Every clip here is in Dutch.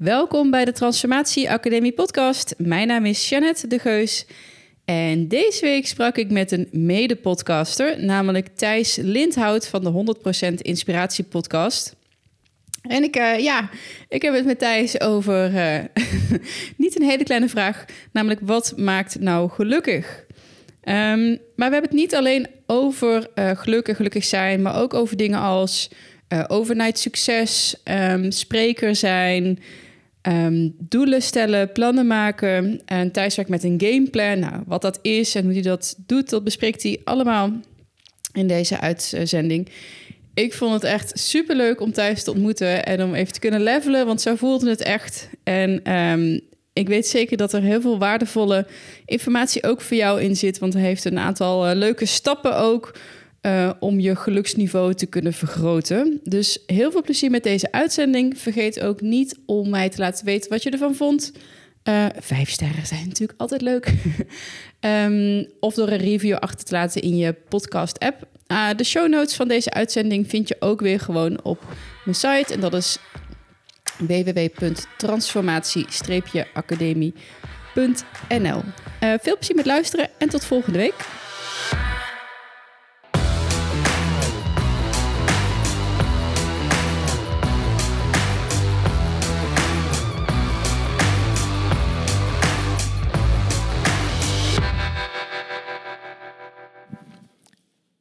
Welkom bij de Transformatie Academie podcast. Mijn naam is Jeannette de Geus. En deze week sprak ik met een mede-podcaster, namelijk Thijs Lindhout van de 100% Inspiratie podcast. En ik, uh, ja, ik heb het met Thijs over uh, niet een hele kleine vraag, namelijk wat maakt nou gelukkig? Um, maar we hebben het niet alleen over uh, gelukkig, gelukkig zijn, maar ook over dingen als overnight succes, um, spreker zijn, um, doelen stellen, plannen maken. En Thijs werkt met een gameplan. Nou, wat dat is en hoe hij dat doet, dat bespreekt hij allemaal in deze uitzending. Ik vond het echt super leuk om Thijs te ontmoeten en om even te kunnen levelen, want zo voelde het echt. En um, ik weet zeker dat er heel veel waardevolle informatie ook voor jou in zit, want hij heeft een aantal uh, leuke stappen ook uh, om je geluksniveau te kunnen vergroten. Dus heel veel plezier met deze uitzending. Vergeet ook niet om mij te laten weten wat je ervan vond. Uh, vijf sterren zijn natuurlijk altijd leuk. um, of door een review achter te laten in je podcast-app. Uh, de show notes van deze uitzending vind je ook weer gewoon op mijn site. En dat is www.transformatie-academie.nl. Uh, veel plezier met luisteren en tot volgende week.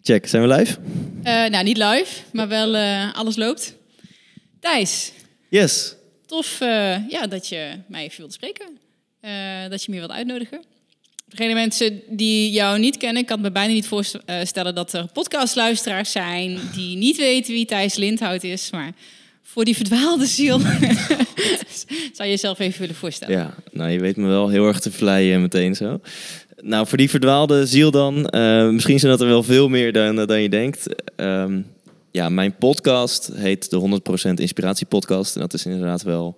Check, zijn we live? Uh, nou, niet live, maar wel uh, alles loopt. Thijs. Yes. Tof uh, ja, dat je mij even wilt spreken. dat je me wilt uitnodigen. Degene mensen die jou niet kennen, ik kan me bijna niet voorstellen dat er podcastluisteraars zijn die niet weten wie Thijs Lindhout is. Maar voor die verdwaalde ziel zou je jezelf even willen voorstellen. Ja, nou je weet me wel heel erg te vleien meteen zo. Nou, voor die verdwaalde ziel dan. Uh, misschien zijn dat er wel veel meer dan, dan je denkt. Um, ja, mijn podcast heet de 100% Inspiratie Podcast. En dat is inderdaad wel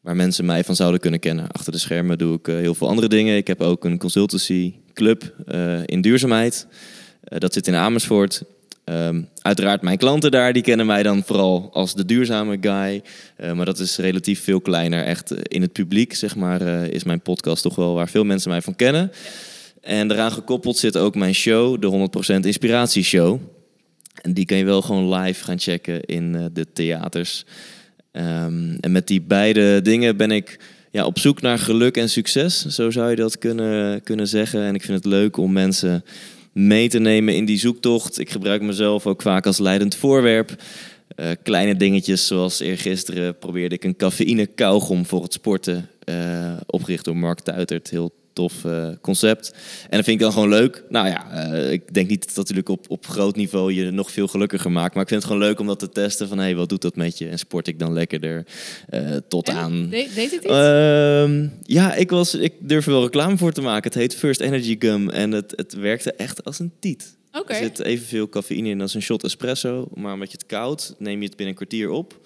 waar mensen mij van zouden kunnen kennen. Achter de schermen doe ik uh, heel veel andere dingen. Ik heb ook een consultancy club in duurzaamheid. dat zit in Amersfoort. Um, uiteraard mijn klanten daar, die kennen mij dan vooral als de duurzame guy. Uh, maar dat is relatief veel kleiner. Echt in het publiek, zeg maar, uh, is mijn podcast toch wel waar veel mensen mij van kennen. En daaraan gekoppeld zit ook mijn show, de 100% Inspiratie Show. En die kan je wel gewoon live gaan checken in de theaters. Um, en met die beide dingen ben ik ja, op zoek naar geluk en succes. Zo zou je dat kunnen, kunnen zeggen. En ik vind het leuk om mensen mee te nemen in die zoektocht. Ik gebruik mezelf ook vaak als leidend voorwerp. Uh, kleine dingetjes zoals eergisteren probeerde ik een cafeïne kauwgom voor het sporten. Uh, opgericht door Mark Tuitert. Heel tof uh, concept. En dat vind ik dan gewoon leuk. Nou ja, uh, ik denk niet dat natuurlijk op, op groot niveau je nog veel gelukkiger maakt. Maar ik vind het gewoon leuk om dat te testen. Van hé, hey, wat doet dat met je? En sport ik dan lekkerder uh, tot en? aan... De deed het iets? Uh, ja, ik, was, ik durf er wel reclame voor te maken. Het heet First Energy Gum. En het, het werkte echt als een tiet. Okay. Er zit evenveel cafeïne in als een shot espresso. Maar omdat je het koud, neem je het binnen een kwartier op.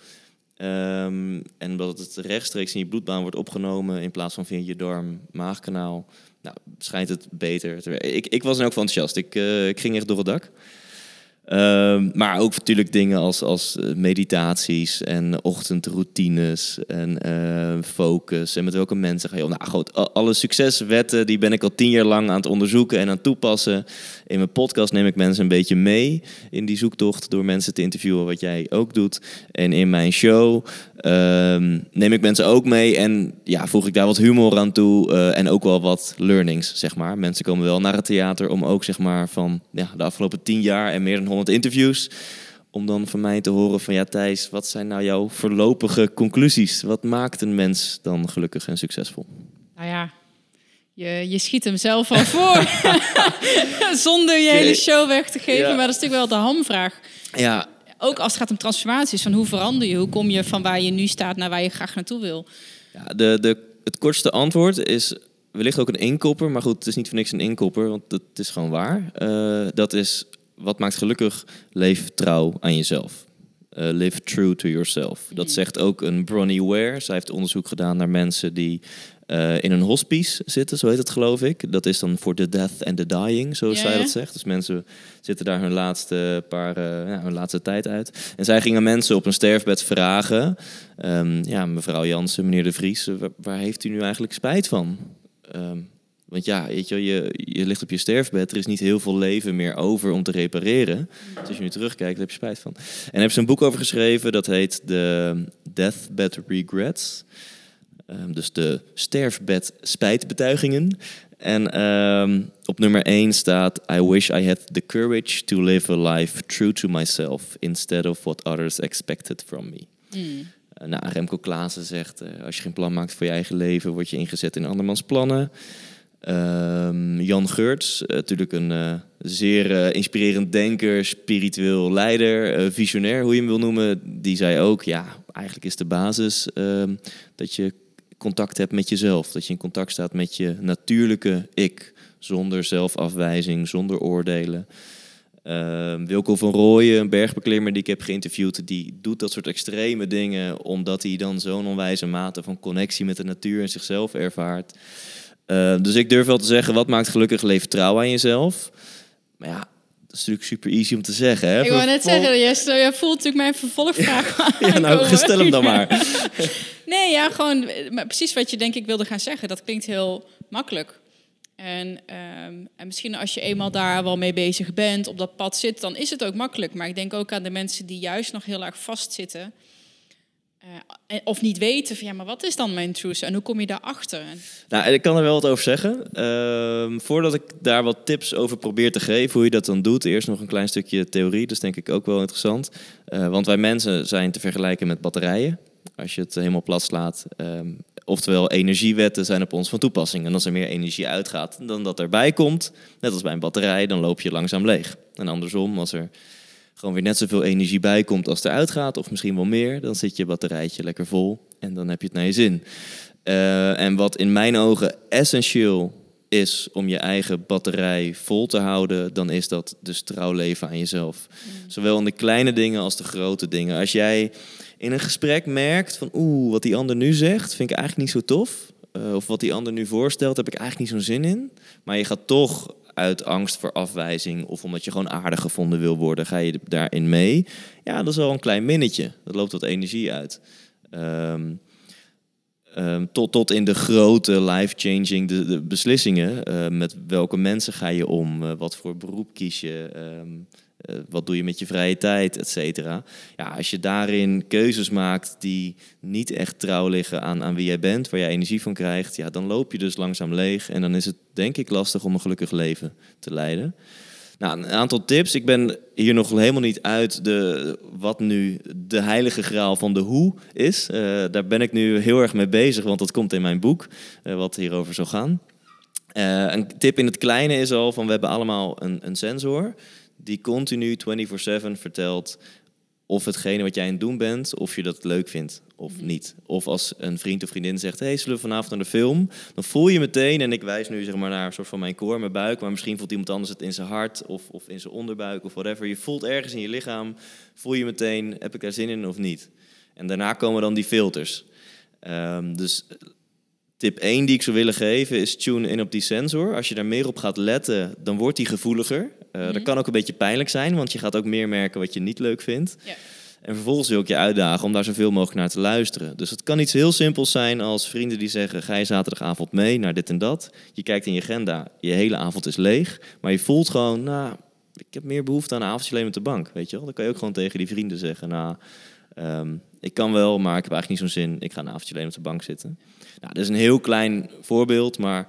Um, en omdat het rechtstreeks in je bloedbaan wordt opgenomen in plaats van via je darm-maagkanaal, nou, schijnt het beter te werken. Ik, ik was dan ook enthousiast. Ik, uh, ik ging echt door het dak. Um, maar ook natuurlijk dingen als, als meditaties en ochtendroutines en uh, focus. En met welke mensen ga je om. Nou goed, alle succeswetten die ben ik al tien jaar lang aan het onderzoeken en aan het toepassen. In mijn podcast neem ik mensen een beetje mee in die zoektocht door mensen te interviewen, wat jij ook doet. En in mijn show um, neem ik mensen ook mee en ja, voeg ik daar wat humor aan toe uh, en ook wel wat learnings, zeg maar. Mensen komen wel naar het theater om ook zeg maar van ja, de afgelopen tien jaar en meer dan 100 interviews om dan van mij te horen van ja Thijs, wat zijn nou jouw voorlopige conclusies? Wat maakt een mens dan gelukkig en succesvol? Nou ja, je, je schiet hem zelf al voor. Zonder je hele show weg te geven. Ja. Maar dat is natuurlijk wel de hamvraag. Ja. Ook als het gaat om transformaties. Van hoe verander je? Hoe kom je van waar je nu staat naar waar je graag naartoe wil? Ja, de, de, het kortste antwoord is wellicht ook een inkopper. Maar goed, het is niet voor niks een inkopper. Want het is gewoon waar. Uh, dat is wat maakt gelukkig? Leef trouw aan jezelf. Uh, live true to yourself. Dat zegt ook een Bronnie Ware. Zij heeft onderzoek gedaan naar mensen die eh, in een hospice zitten, zo heet het geloof ik. Dat is dan voor the death and the dying, zoals Ja, zij dat zegt. Dus mensen zitten daar hun laatste, paar, eh, ja, hun laatste tijd uit. En zij gingen mensen op een sterfbed vragen... ehm, ja, mevrouw Jansen, meneer De Vries, eh, waar, waar heeft u nu eigenlijk spijt van? Ehm, want ja, weet je, je, je ligt op je sterfbed, er is niet heel veel leven meer over om te repareren. Dus als je nu terugkijkt, daar heb je spijt van. En daar hebben ze een boek over geschreven, dat heet de Deathbed Regrets. Ehm, dus de sterfbed spijtbetuigingen. En ehm, op nummer 1 staat: I wish I had the courage to live a life true to myself instead of what others expected from me. Mm. Nou, Remco Klaassen zegt: eh, als je geen plan maakt voor je eigen leven, word je ingezet in andermans plannen. Ehm, Jan Geurts, eh, natuurlijk een eh, zeer eh, inspirerend denker, spiritueel leider, visionair, hoe je hem wil noemen. Die zei ook: ja, eigenlijk is de basis ehm, dat je contact hebt met jezelf. Dat je in contact staat met je natuurlijke ik. Zonder zelfafwijzing, zonder oordelen. Ehm, Wilco van Rooyen, een bergbeklimmer die ik heb geïnterviewd, die doet dat soort extreme dingen omdat hij dan zo'n onwijze mate van connectie met de natuur en zichzelf ervaart. Eh, dus ik durf wel te zeggen, wat maakt gelukkig leven trouw aan jezelf? Maar ja, dat is natuurlijk super easy om te zeggen. Hè? Ik wou net zeggen, jij, stel- jij voelt natuurlijk mijn vervolgvraag Ja, nou, aankomen. stel hem dan maar. Nee, ja, gewoon maar precies wat je denk ik wilde gaan zeggen. Dat klinkt heel makkelijk. En, ehm, en misschien als je eenmaal daar wel mee bezig bent, op dat pad zit, dan is het ook makkelijk. Maar ik denk ook aan de mensen die juist nog heel erg vastzitten. En- of niet weten van ja, maar wat is dan mijn truth en hoe kom je daarachter? Nou, ik kan er wel wat over zeggen. Ehm, voordat ik daar wat tips over probeer te geven, hoe je dat dan doet, eerst nog een klein stukje theorie. Dat is denk ik ook wel interessant. Eh, want wij mensen zijn te vergelijken met batterijen. Als je het helemaal plat slaat. Ehm, oftewel, energiewetten zijn op ons van toepassing. En als er meer energie uitgaat dan dat erbij komt, net als bij een batterij, dan loop je langzaam leeg. En andersom, als er gewoon weer net zoveel energie bij komt als er uitgaat, of misschien wel meer, dan zit je batterijtje lekker vol en dan heb je het naar je zin. Eh, en wat in mijn ogen essentieel is om je eigen batterij vol te houden, dan is dat dus trouw leven aan jezelf. Zowel in de kleine dingen als de grote dingen. Als jij in een gesprek merkt van oeh, wat die ander nu zegt, vind ik eigenlijk niet zo tof. Eh, of wat die ander nu voorstelt, heb ik eigenlijk niet zo'n zin in. Maar je gaat toch uit angst voor afwijzing of omdat je gewoon aardig gevonden wil worden, ga je daarin mee. Ja, dat is wel een klein minnetje. Dat loopt wat energie uit. Ehm, ehm, tot, tot in de grote life-changing de, de beslissingen. Eh, met welke mensen ga je om? Eh, wat voor beroep kies je? Ehm, eh, wat doe je met je vrije tijd, et cetera. Ja, als je daarin keuzes maakt die niet echt trouw liggen aan, aan wie jij bent, waar jij energie van krijgt, ja, dan loop je dus langzaam leeg. En dan is het denk ik lastig om een gelukkig leven te leiden. Nou, een aantal tips. Ik ben hier nog helemaal niet uit de, wat nu de heilige graal van de hoe is. Eh, daar ben ik nu heel erg mee bezig, want dat komt in mijn boek, eh, wat hierover zal gaan. Een tip in het kleine is al van we hebben allemaal een, een sensor die continu 24/7 vertelt of hetgene wat jij aan het doen bent, of je dat leuk vindt of niet. Of als een vriend of vriendin zegt, hey, zullen we vanavond naar de film? Dan voel je meteen, en ik wijs nu zeg maar naar een soort van mijn koor, mijn buik, maar misschien voelt iemand anders het in zijn hart of, of in zijn onderbuik of whatever. Je voelt ergens in je lichaam, voel je meteen, heb ik daar zin in of niet? En daarna komen dan die filters. Ehm, dus tip 1 die ik zou willen geven is tune in op die sensor. Als je daar meer op gaat letten, dan wordt die gevoeliger. Eh, Dat kan ook een beetje pijnlijk zijn, want je gaat ook meer merken wat je niet leuk vindt. Ja. En vervolgens wil ik je uitdagen om daar zoveel mogelijk naar te luisteren. Dus het kan iets heel simpels zijn als vrienden die zeggen: ga je zaterdagavond mee naar dit en dat. Je kijkt in je agenda, je hele avond is leeg. Maar je voelt gewoon, nou, ik heb meer behoefte aan een avondje alleen met de bank. Weet je wel? Dan kan je ook gewoon tegen die vrienden zeggen: nou, ehm, ik kan wel, maar ik heb eigenlijk niet zo'n zin. Ik ga een avondje alleen op de bank zitten. Nou, dat is een heel klein voorbeeld, maar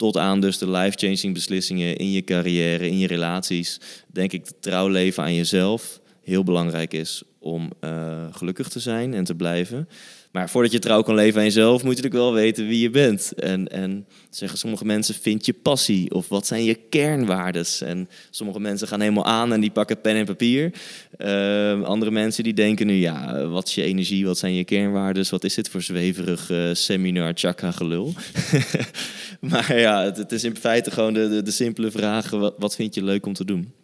tot aan dus de life-changing beslissingen in je carrière, in je relaties, denk ik trouw leven aan jezelf heel belangrijk is om eh, gelukkig te zijn en te blijven. Maar voordat je trouw kan leven aan jezelf, moet je natuurlijk wel weten wie je bent. En, en zeggen sommige mensen, vind je passie? Of wat zijn je kernwaardes? En sommige mensen gaan helemaal aan en die pakken pen en papier. Eh, andere mensen die denken nu, ja, wat is je energie? Wat zijn je kernwaardes? Wat is dit voor zweverig eh, seminar chakra gelul? maar ja, het, is in feite gewoon de, de, de simpele vraag, wat, wat vind je leuk om te doen?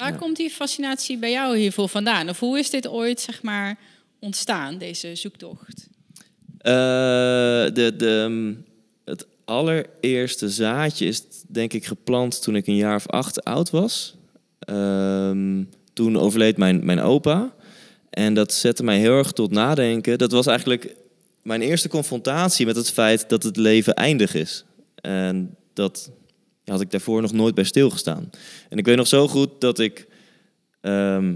Waar Ja. komt die fascinatie bij jou hiervoor vandaan? Of hoe is dit ooit zeg maar ontstaan, deze zoektocht? Eh, de, de, mm, het allereerste zaadje is denk ik geplant toen ik een jaar of acht oud was. Ehm, toen overleed mijn, mijn opa. En dat zette mij heel erg tot nadenken. Dat was eigenlijk mijn eerste confrontatie met het feit dat het leven eindig is. En dat had ik daarvoor nog nooit bij stilgestaan. En ik weet nog zo goed dat ik. ehm,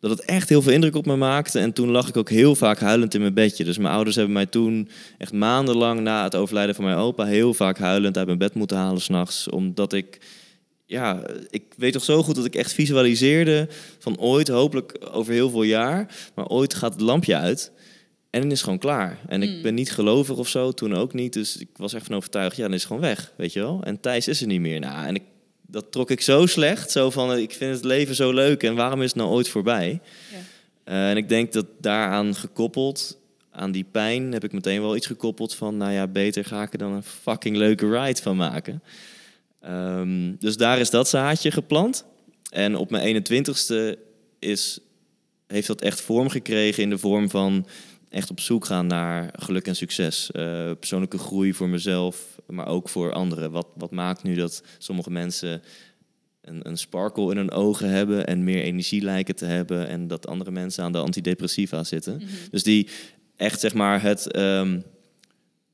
dat het echt heel veel indruk op me maakte. En toen lag ik ook heel vaak huilend in mijn bedje. Dus mijn ouders hebben mij toen echt maandenlang na het overlijden van mijn opa... heel vaak huilend uit mijn bed moeten halen s'nachts. Omdat ik... Ja, ik weet toch zo goed dat ik echt visualiseerde van ooit, hopelijk over heel veel jaar... maar ooit gaat het lampje uit en dan is het gewoon klaar. En ik Mm. ben niet gelovig of zo, toen ook niet. Dus ik was echt van overtuigd, ja, dan is het gewoon weg, weet je wel. En Thijs is er niet meer. Nou, en ik, dat trok ik zo slecht. Zo van, ik vind het leven zo leuk en waarom is het nou ooit voorbij? Ja. Eh, en ik denk dat daaraan gekoppeld, aan die pijn, heb ik meteen wel iets gekoppeld van, nou ja, beter ga ik er dan een fucking leuke ride van maken. Ehm, dus daar is dat zaadje geplant. En op mijn 21ste is, heeft dat echt vorm gekregen in de vorm van echt op zoek gaan naar geluk en succes. Eh, persoonlijke groei voor mezelf, maar ook voor anderen. Wat, wat maakt nu dat sommige mensen een, een sparkle in hun ogen hebben en meer energie lijken te hebben en dat andere mensen aan de antidepressiva zitten. Mhm. Dus die echt zeg maar het, ehm,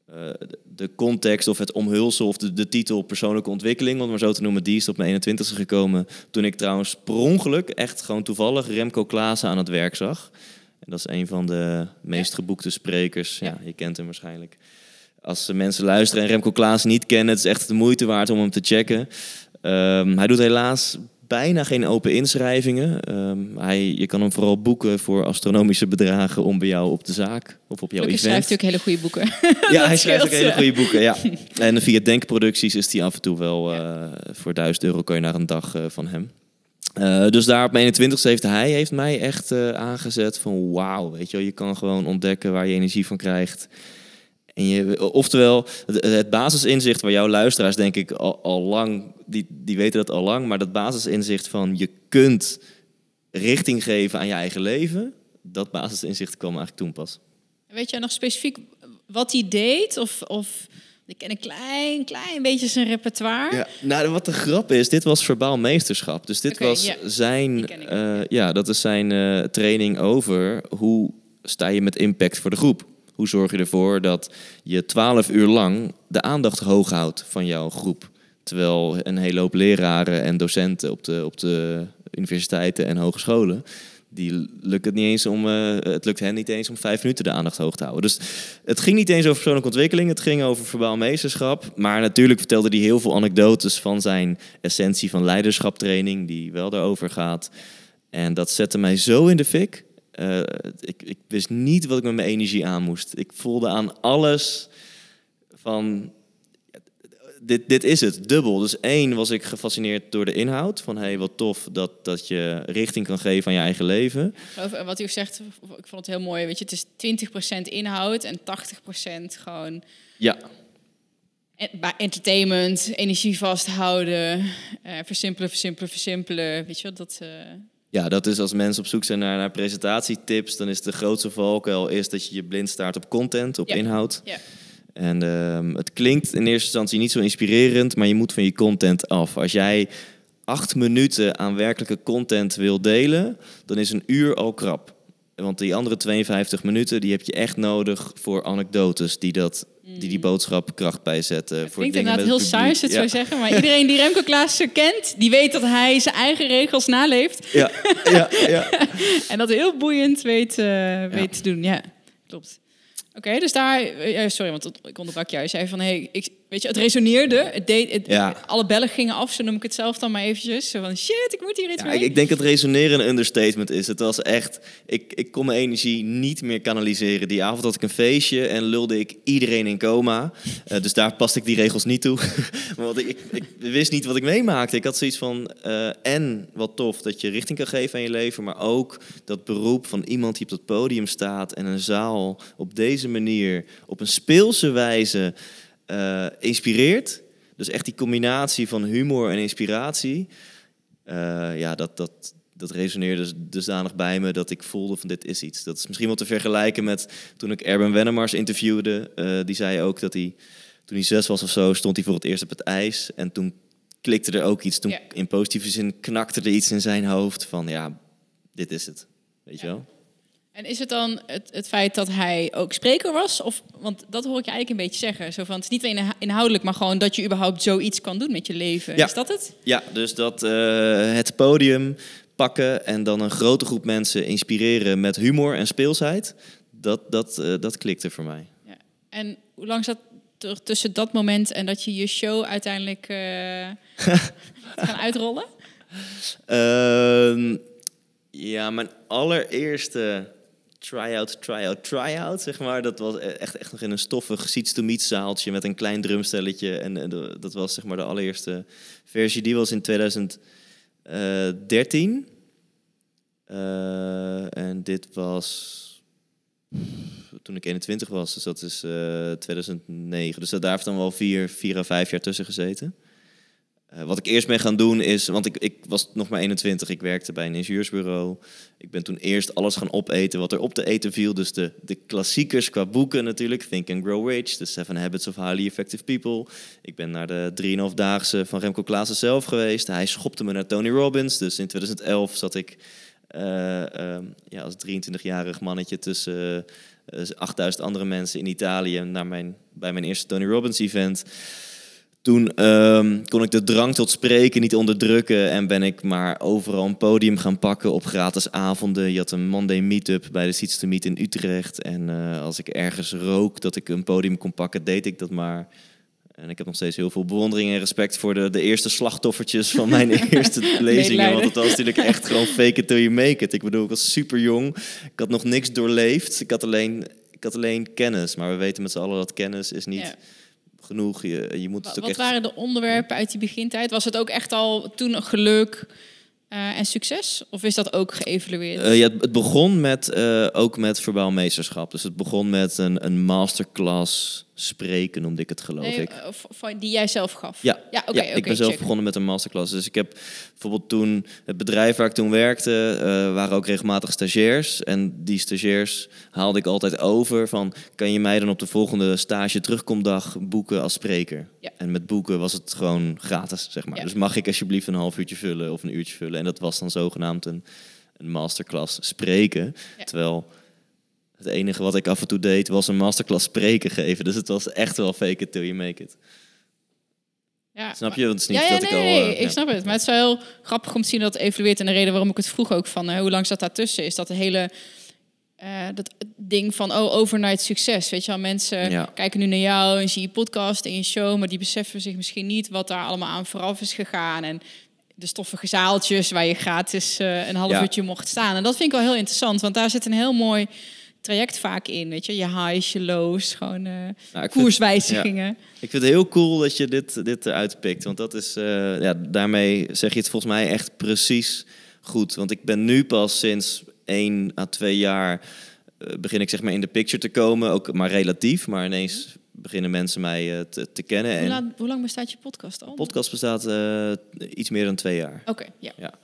eh, de- context of het omhulsel of de, de titel persoonlijke ontwikkeling, om het maar zo te noemen, die is op mijn 21ste gekomen. Toen ik trouwens per ongeluk, echt gewoon toevallig, Remco Klaassen aan het werk zag. En dat is een van de meest geboekte sprekers. Ja, je kent hem waarschijnlijk. Als mensen luisteren en Remco Klaassen niet kennen, het is echt de moeite waard om hem te checken. Ehm, hij doet helaas bijna geen open inschrijvingen. Ehm, hij, je kan hem vooral boeken voor astronomische bedragen om bij jou op de zaak of op jouw Gelukkig event. schrijft hij ook hele goede boeken. Ja, hij schrijft ook hele goede boeken. Ja. En via Denkproducties is hij af en toe wel eh, voor 1000 euro kan je naar een dag eh, van hem. Eh, dus daar op mijn 21ste heeft hij heeft mij echt eh, aangezet van wauw, weet je je kan gewoon ontdekken waar je energie van krijgt. En je, oftewel, het, het basisinzicht waar jouw luisteraars denk ik al, al lang, die, die weten dat al lang, maar dat basisinzicht van je kunt richting geven aan je eigen leven, dat basisinzicht kwam eigenlijk toen pas. Weet jij nog specifiek wat hij deed? Of, of ik ken een klein, klein beetje zijn repertoire. Ja, nou, wat de grap is, dit was verbaal meesterschap. Dus dit was ja. Zijn, eh, ja, dat is zijn eh, training over hoe sta je met impact voor de groep. Hoe zorg je ervoor dat je twaalf uur lang de aandacht hoog houdt van jouw groep. Terwijl een hele hoop leraren en docenten op de, op de universiteiten en hogescholen, die lukt het niet eens om, eh, het lukt hen niet eens om vijf minuten de aandacht hoog te houden. Dus het ging niet eens over persoonlijke ontwikkeling, het ging over verbaal meesterschap. Maar natuurlijk vertelde hij heel veel anekdotes van zijn essentie van leiderschaptraining, die wel daarover gaat. En dat zette mij zo in de fik. Eh, ik, ik wist niet wat ik met mijn energie aan moest. Ik voelde aan alles van. Dit, dit is het, dubbel. Dus één was ik gefascineerd door de inhoud. Van hey, wat tof dat, dat je richting kan geven aan je eigen leven. Over wat u ook zegt, ik vond het heel mooi. Weet je, het is 20% inhoud en 80% gewoon Ja, entertainment, energie vasthouden, eh, versimpelen, versimpelen, versimpelen. Weet je wel, dat... eh, Ja, dat is als mensen op zoek zijn naar, naar presentatietips, dan is de grootste valkuil is dat je je blind staart op content, op Ja. inhoud. Ja. En ehm, het klinkt in eerste instantie niet zo inspirerend, maar je moet van je content af. Als jij acht minuten aan werkelijke content wil delen, dan is een uur al krap. Want die andere 52 minuten, die heb je echt nodig voor anekdotes die dat, die, die boodschap kracht bijzetten. Het voor klinkt dingen inderdaad heel saai als het publiek. zou zeggen. Maar iedereen die Remco Klaassen kent, die weet dat hij zijn eigen regels naleeft. Ja, ja, ja. ja. En dat heel boeiend weet, eh, weet te doen. Ja, klopt. Oké, dus daar... eh, sorry, want ik onderbrak jou. Je zei van, hey, ik, weet je, het resoneerde. Het deed, het, Ja. Alle bellen gingen af, zo noem ik het zelf dan maar eventjes. Zo van, shit, ik moet hier iets Ja, mee. ik, ik denk dat resoneren een understatement is. Het was echt, ik, ik kon mijn energie niet meer kanaliseren. Die avond had ik een feestje en lulde ik iedereen in coma. Eh, dus daar paste ik die regels niet toe. ik, ik, ik wist niet wat ik meemaakte. Ik had zoiets van, eh, en wat tof dat je richting kan geven aan je leven, maar ook dat beroep van iemand die op dat podium staat en een zaal op deze manier, op een speelse wijze eh, inspireert. Dus echt die combinatie van humor en inspiratie. Eh, ja, dat, dat, dat resoneerde dus dusdanig bij me dat ik voelde van dit is iets. Dat is misschien wel te vergelijken met toen ik Erben Wennemars interviewde. Uh, die zei ook dat hij, toen hij zes was of zo, stond hij voor het eerst op het ijs. En toen klikte er ook iets. Toen in positieve zin knakte er iets in zijn hoofd van ja, dit is het. Weet je wel? En is het dan het, het feit dat hij ook spreker was? Of, want dat hoor ik je eigenlijk een beetje zeggen. Zo van, het is niet alleen inhoudelijk, maar gewoon dat je überhaupt zoiets kan doen met je leven. Is dat het? Ja, dus dat uh, het podium pakken en dan een grote groep mensen inspireren met humor en speelsheid. Dat, dat, uh, dat klikte voor mij. Ja. En hoe lang zat er tussen dat moment en dat je je show uiteindelijk uh, gaan uitrollen? Uh, ja, mijn allereerste try-out, try-out, try-out, zeg maar. Dat was e-, echt, echt nog in een stoffig seats to meet zaaltje met een klein drumstelletje. En, dat was zeg maar de allereerste versie. Die was in 2013. Uh, en dit was toen ik 21 was, dus dat is uh, eh, 2009. Dus daar heeft dan wel vier, vier à vijf jaar tussen gezeten. Uh, wat ik eerst ben gaan doen is, want ik, ik was nog maar 21, ik werkte bij een ingenieursbureau. Ik ben toen eerst alles gaan opeten wat er op te eten viel. Dus de, de klassiekers qua boeken natuurlijk, Think and Grow Rich, The Seven Habits of Highly Effective People. Ik ben naar de 3,5-daagse van Remco Klaassen zelf geweest. Hij schopte me naar Tony Robbins, dus in 2011 zat ik uh, uh, ja, als 23-jarig mannetje tussen 8000 andere mensen in Italië naar mijn, bij mijn eerste Tony Robbins event. Toen um, kon ik de drang tot spreken niet onderdrukken en ben ik maar overal een podium gaan pakken op gratis avonden. Je had een Monday Meetup bij de Seats to Meet in Utrecht. En uh, als ik ergens rook dat ik een podium kon pakken, deed ik dat maar. En ik heb nog steeds heel veel bewondering en respect voor de, de eerste slachtoffertjes van mijn eerste lezingen. Want het was natuurlijk echt gewoon fake it till you make it. Ik bedoel, ik was super jong. Ik had nog niks doorleefd. Ik had alleen, ik had alleen kennis. Maar we weten met z'n allen dat kennis is niet... Ja genoeg. Je, je moet het ook Wat waren de onderwerpen uit die begintijd? Was het ook echt al toen geluk uh, en succes? Of is dat ook geëvalueerd? Uh, ja, het begon met, uh, ook met verbaal meesterschap. Dus het begon met een, een masterclass spreken, noemde ik het geloof ik. Of, die jij zelf gaf? Ja, ja, oké. Okay, ik ben zelf begonnen met een masterclass. Dus ik heb bijvoorbeeld toen, het bedrijf waar ik toen werkte, uh, waren ook regelmatig stagiairs. En die stagiairs haalde ik altijd over van, kan je mij dan op de volgende stage terugkomdag boeken als spreker? Ja. En met boeken was het gewoon gratis, zeg maar. Dus mag ik alsjeblieft een half uurtje vullen of een uurtje vullen? En dat was dan zogenaamd een, een masterclass spreken. Terwijl het enige wat ik af en toe deed was een masterclass spreken geven. Dus het was echt wel fake it till you make it. Ja, snap je? Want het is niet ja, dat nee, ik al... Nee, uh, ik snap het. Maar het is wel heel grappig om te zien dat het evolueert. En de reden waarom ik het vroeg ook van... Uh, hoe lang zat daartussen? Is dat de hele... Uh, dat ding van, oh, overnight succes. Weet je wel, mensen ja. kijken nu naar jou en zie je podcast en je show... maar die beseffen zich misschien niet wat daar allemaal aan vooraf is gegaan. En de stoffige zaaltjes waar je gratis een half ja. uurtje mocht staan. En dat vind ik wel heel interessant, want daar zit een heel mooi traject vaak in. Weet je, je highs, je lows, gewoon uh, nou, koerswijzigingen. Vind, ja. Ik vind het heel cool dat je dit, dit eruit pikt. Want dat is, uh, ja, daarmee zeg je het volgens mij echt precies goed. Want ik ben nu pas sinds één à twee jaar uh, begin ik zeg maar in de picture te komen. Ook maar relatief, maar ineens beginnen mensen mij te, te, kennen. Hoe, laat, hoe, lang bestaat je podcast al? Podcast bestaat iets meer dan twee jaar. Oké, ja. ja.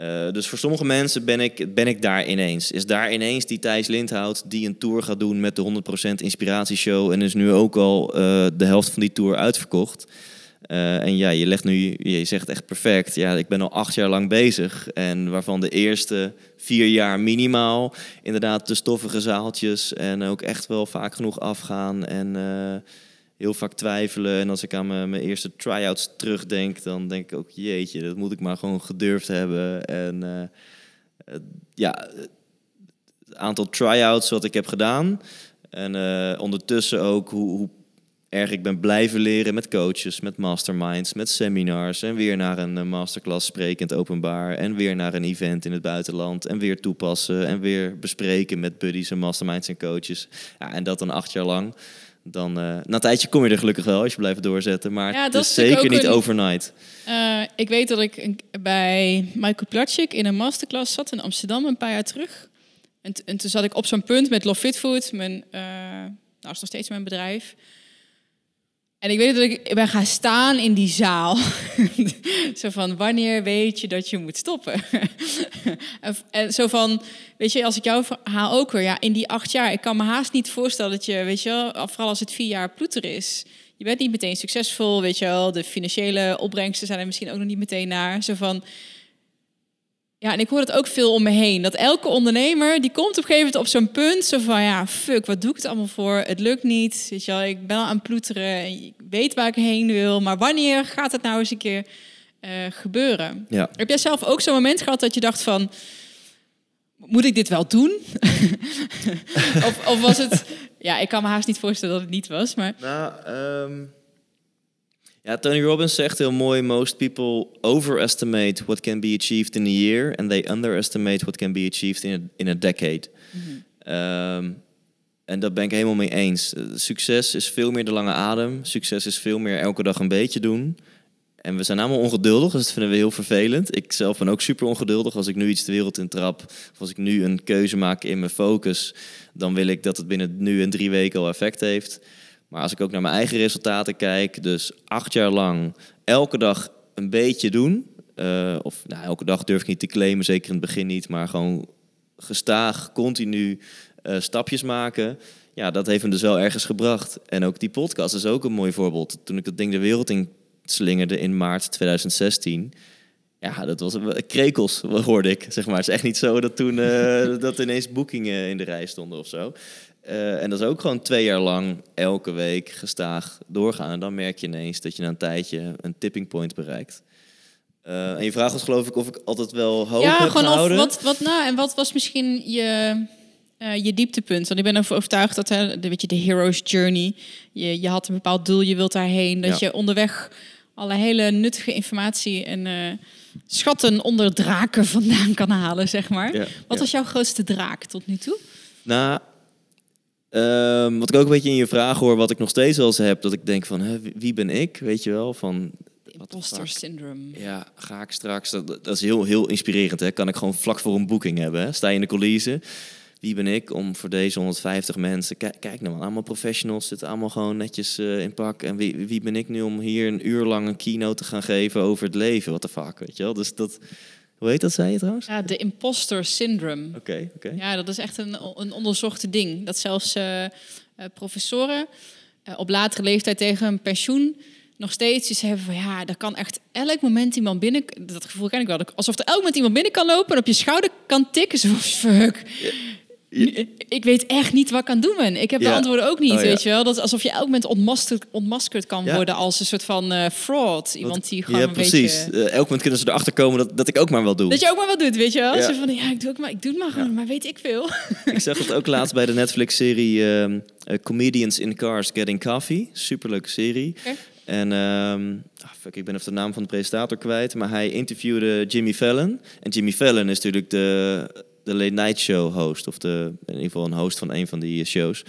Uh, dus voor sommige mensen ben ik, ben ik daar ineens. Is daar ineens die Thijs Lindhout die een tour gaat doen met de 100% inspiratieshow en is nu ook al uh, de helft van die tour uitverkocht. Uh, en ja, je legt nu, je zegt echt perfect. Ja, ik ben al acht jaar lang bezig. En waarvan de eerste vier jaar minimaal inderdaad de stoffige zaaltjes en ook echt wel vaak genoeg afgaan. En heel vaak twijfelen. En als ik aan mijn, eerste try-outs terugdenk, dan denk ik ook, jeetje, dat moet ik maar gewoon gedurfd hebben. En uh, ja, het aantal try-outs wat ik heb gedaan. En uh, ondertussen ook hoe, hoe, erg ik ben blijven leren met coaches, met masterminds, met seminars. En weer naar een masterclass sprekend openbaar. En weer naar een event in het buitenland. En weer toepassen. En weer bespreken met buddies en masterminds en coaches. Ja, en dat dan acht jaar lang dan uh, na een tijdje kom je er gelukkig wel als je blijft doorzetten. Maar ja, het is zeker niet overnight. Uh, ik weet dat ik bij Michael Platschik in een masterclass zat in Amsterdam een paar jaar terug. En, en toen zat ik op zo'n punt met Love Fit Food. Mijn, uh, nou is nog steeds mijn bedrijf. En ik weet dat ik ben gaan staan in die zaal. zo van, wanneer weet je dat je moet stoppen? en, zo van, weet je, als ik jouw verhaal ook hoor, ja, in die acht jaar, ik kan me haast niet voorstellen dat je, weet je wel, vooral als het vier jaar ploeter is, je bent niet meteen succesvol, weet je wel, de financiële opbrengsten zijn er misschien ook nog niet meteen naar. Zo van, ja, en ik hoor het ook veel om me heen. Dat elke ondernemer, die komt op een gegeven moment op zo'n punt. Zo van, ja, fuck, wat doe ik het allemaal voor? Het lukt niet. Weet je wel, ik ben al aan het ploeteren. En ik weet waar ik heen wil. Maar wanneer gaat het nou eens een keer uh, gebeuren? Ja. Heb jij zelf ook zo'n moment gehad dat je dacht van... Moet ik dit wel doen? of, of, was het... Ja, ik kan me haast niet voorstellen dat het niet was, maar... Nou, um... Ja, Tony Robbins zegt heel mooi: most people overestimate what can be achieved in a year, and they underestimate what can be achieved in a, in a decade. um, en dat ben ik helemaal mee eens. Succes is veel meer de lange adem. Succes is veel meer elke dag een beetje doen. En we zijn allemaal ongeduldig, dus dat vinden we heel vervelend. Ik zelf ben ook super ongeduldig. Als ik nu iets de wereld in trap, of als ik nu een keuze maak in mijn focus, dan wil ik dat het binnen nu en drie weken al effect heeft. Maar als ik ook naar mijn eigen resultaten kijk, dus acht jaar lang elke dag een beetje doen. Uh, of nou, elke dag durf ik niet te claimen, zeker in het begin niet, maar gewoon gestaag, continu uh, stapjes maken. Ja, dat heeft me dus wel ergens gebracht. En ook die podcast is ook een mooi voorbeeld. Toen ik dat ding de wereld in slingerde in maart 2016. Ja, dat was krekels, hoorde ik. Zeg maar. Het is echt niet zo dat toen uh, dat ineens boekingen in de rij stonden of zo. Uh, en dat is ook gewoon twee jaar lang elke week gestaag doorgaan. En dan merk je ineens dat je na een tijdje een tipping point bereikt. Uh, en je vraag was geloof ik of ik altijd wel hoog ja, heb gewoon gehouden. Of wat, wat nou, en wat was misschien je, uh, je dieptepunt? Want ik ben ervan overtuigd dat hè, de, weet je, de hero's journey... Je, je had een bepaald doel, je wilt daarheen. Dat Ja. je onderweg alle hele nuttige informatie en schatten onder draken vandaan kan halen, zeg maar. Ja, Wat was jouw grootste draak tot nu toe? Nou, ehm, wat ik ook een beetje in je vraag hoor, wat ik nog steeds wel eens heb, dat ik denk van, hè, wie- ben ik? Weet je wel, van... Imposter syndrome. Ja, ga ik straks. Dat, dat is heel, heel inspirerend. Hè? Kan ik gewoon vlak voor een boeking hebben. Hè? Sta je in de coulissen. Wie ben ik om voor deze 150 mensen. Kijk, kijk nou, allemaal professionals zitten allemaal gewoon netjes eh, in pak. En wie, wie ben ik nu om hier een uur lang een keynote te gaan geven over het leven? Wat de fuck, weet je wel? Dus dat. Hoe heet dat, zei je trouwens? Ja, de imposter syndrome. Oké, oké. Ja, dat is echt een, een onderzochte ding. Dat zelfs eh, eh, professoren eh, op latere leeftijd tegen een pensioen nog steeds iets hebben van ja, er kan echt elk moment iemand binnen. Dat gevoel ken ik wel. Alsof er elk moment iemand binnen kan lopen en op je schouder kan tikken. Zo fuck. Nu, Ik weet echt niet wat ik aan doen ben. Ik heb de antwoorden ook niet, Oh, ja. weet je wel. Dat is alsof je elk moment ontmaskerd, ontmaskerd kan Ja. worden als een soort van eh, fraud. Iemand die gewoon ja, een precies. beetje... Eh, elk moment kunnen ze erachter komen dat, dat ik ook maar wel doe. Dat je ook maar wat doet, weet je wel. Zo van, ja, ik doe, ook maar, ik doe het maar gewoon, maar weet ik veel. Ik zag het ook laatst bij de Netflix-serie ehm, eh, Comedians in Cars Getting Coffee. Superleuke serie. En ehm, ah, fuck, ik ben even de naam van de presentator kwijt. Maar hij interviewde Jimmy Fallon. En Jimmy Fallon is natuurlijk de, de late night show host. Of de, in ieder geval een host van een van die eh, shows.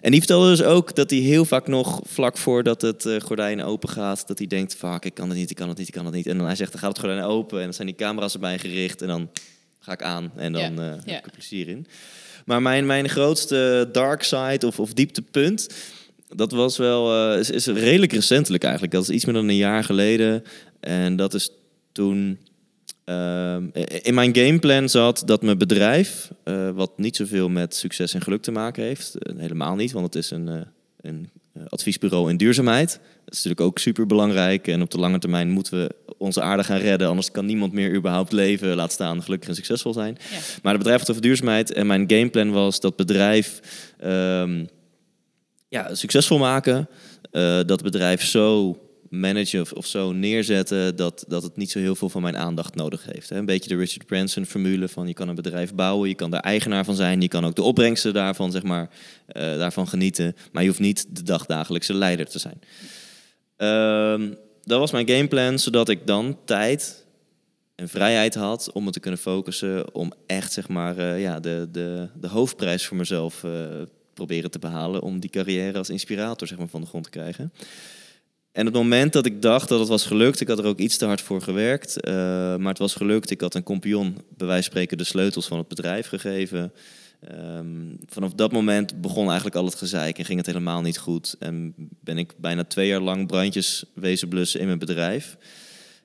En die vertelde dus ook dat hij heel vaak nog vlak voordat het eh, gordijn open gaat... dat hij denkt, fuck, ik kan het niet, ik kan het niet, ik kan het niet. En dan hij zegt, dan gaat het gordijn open en dan zijn die camera's erbij gericht. En dan ga ik aan en dan eh, heb ik er plezier in. Maar mijn, mijn grootste dark side of, of dieptepunt... Dat was wel, eh, is, is redelijk recentelijk eigenlijk. Dat is iets meer dan een jaar geleden. En dat is toen ehm, in mijn gameplan zat dat mijn bedrijf, eh, wat niet zoveel met succes en geluk te maken heeft, eh, helemaal niet, want het is een, eh, een adviesbureau in duurzaamheid. Dat is natuurlijk ook super belangrijk. En op de lange termijn moeten we onze aarde gaan redden, anders kan niemand meer überhaupt leven, laat staan gelukkig en succesvol zijn. Ja. Maar het bedrijf had over duurzaamheid en mijn gameplan was dat bedrijf ehm, ja, succesvol maken. dat bedrijf zo managen of, zo neerzetten dat, dat het niet zo heel veel van mijn aandacht nodig heeft. Een beetje de Richard Branson formule van je kan een bedrijf bouwen, je kan daar eigenaar van zijn, je kan ook de opbrengsten daarvan, zeg maar, eh, daarvan genieten, maar je hoeft niet de dagdagelijkse leider te zijn. Ehm, dat was mijn gameplan, zodat ik dan tijd en vrijheid had om me te kunnen focussen, om echt zeg maar, eh, ja, de, de, de hoofdprijs voor mezelf eh, proberen te behalen, om die carrière als inspirator zeg maar, van de grond te krijgen. En het moment dat ik dacht dat het was gelukt, ik had er ook iets te hard voor gewerkt, eh, maar het was gelukt. Ik had een compagnon, bij wijze spreken, de sleutels van het bedrijf gegeven. Ehm, vanaf dat moment begon eigenlijk al het gezeik en ging het helemaal niet goed. En ben ik bijna twee jaar lang brandjes wezen blussen in mijn bedrijf.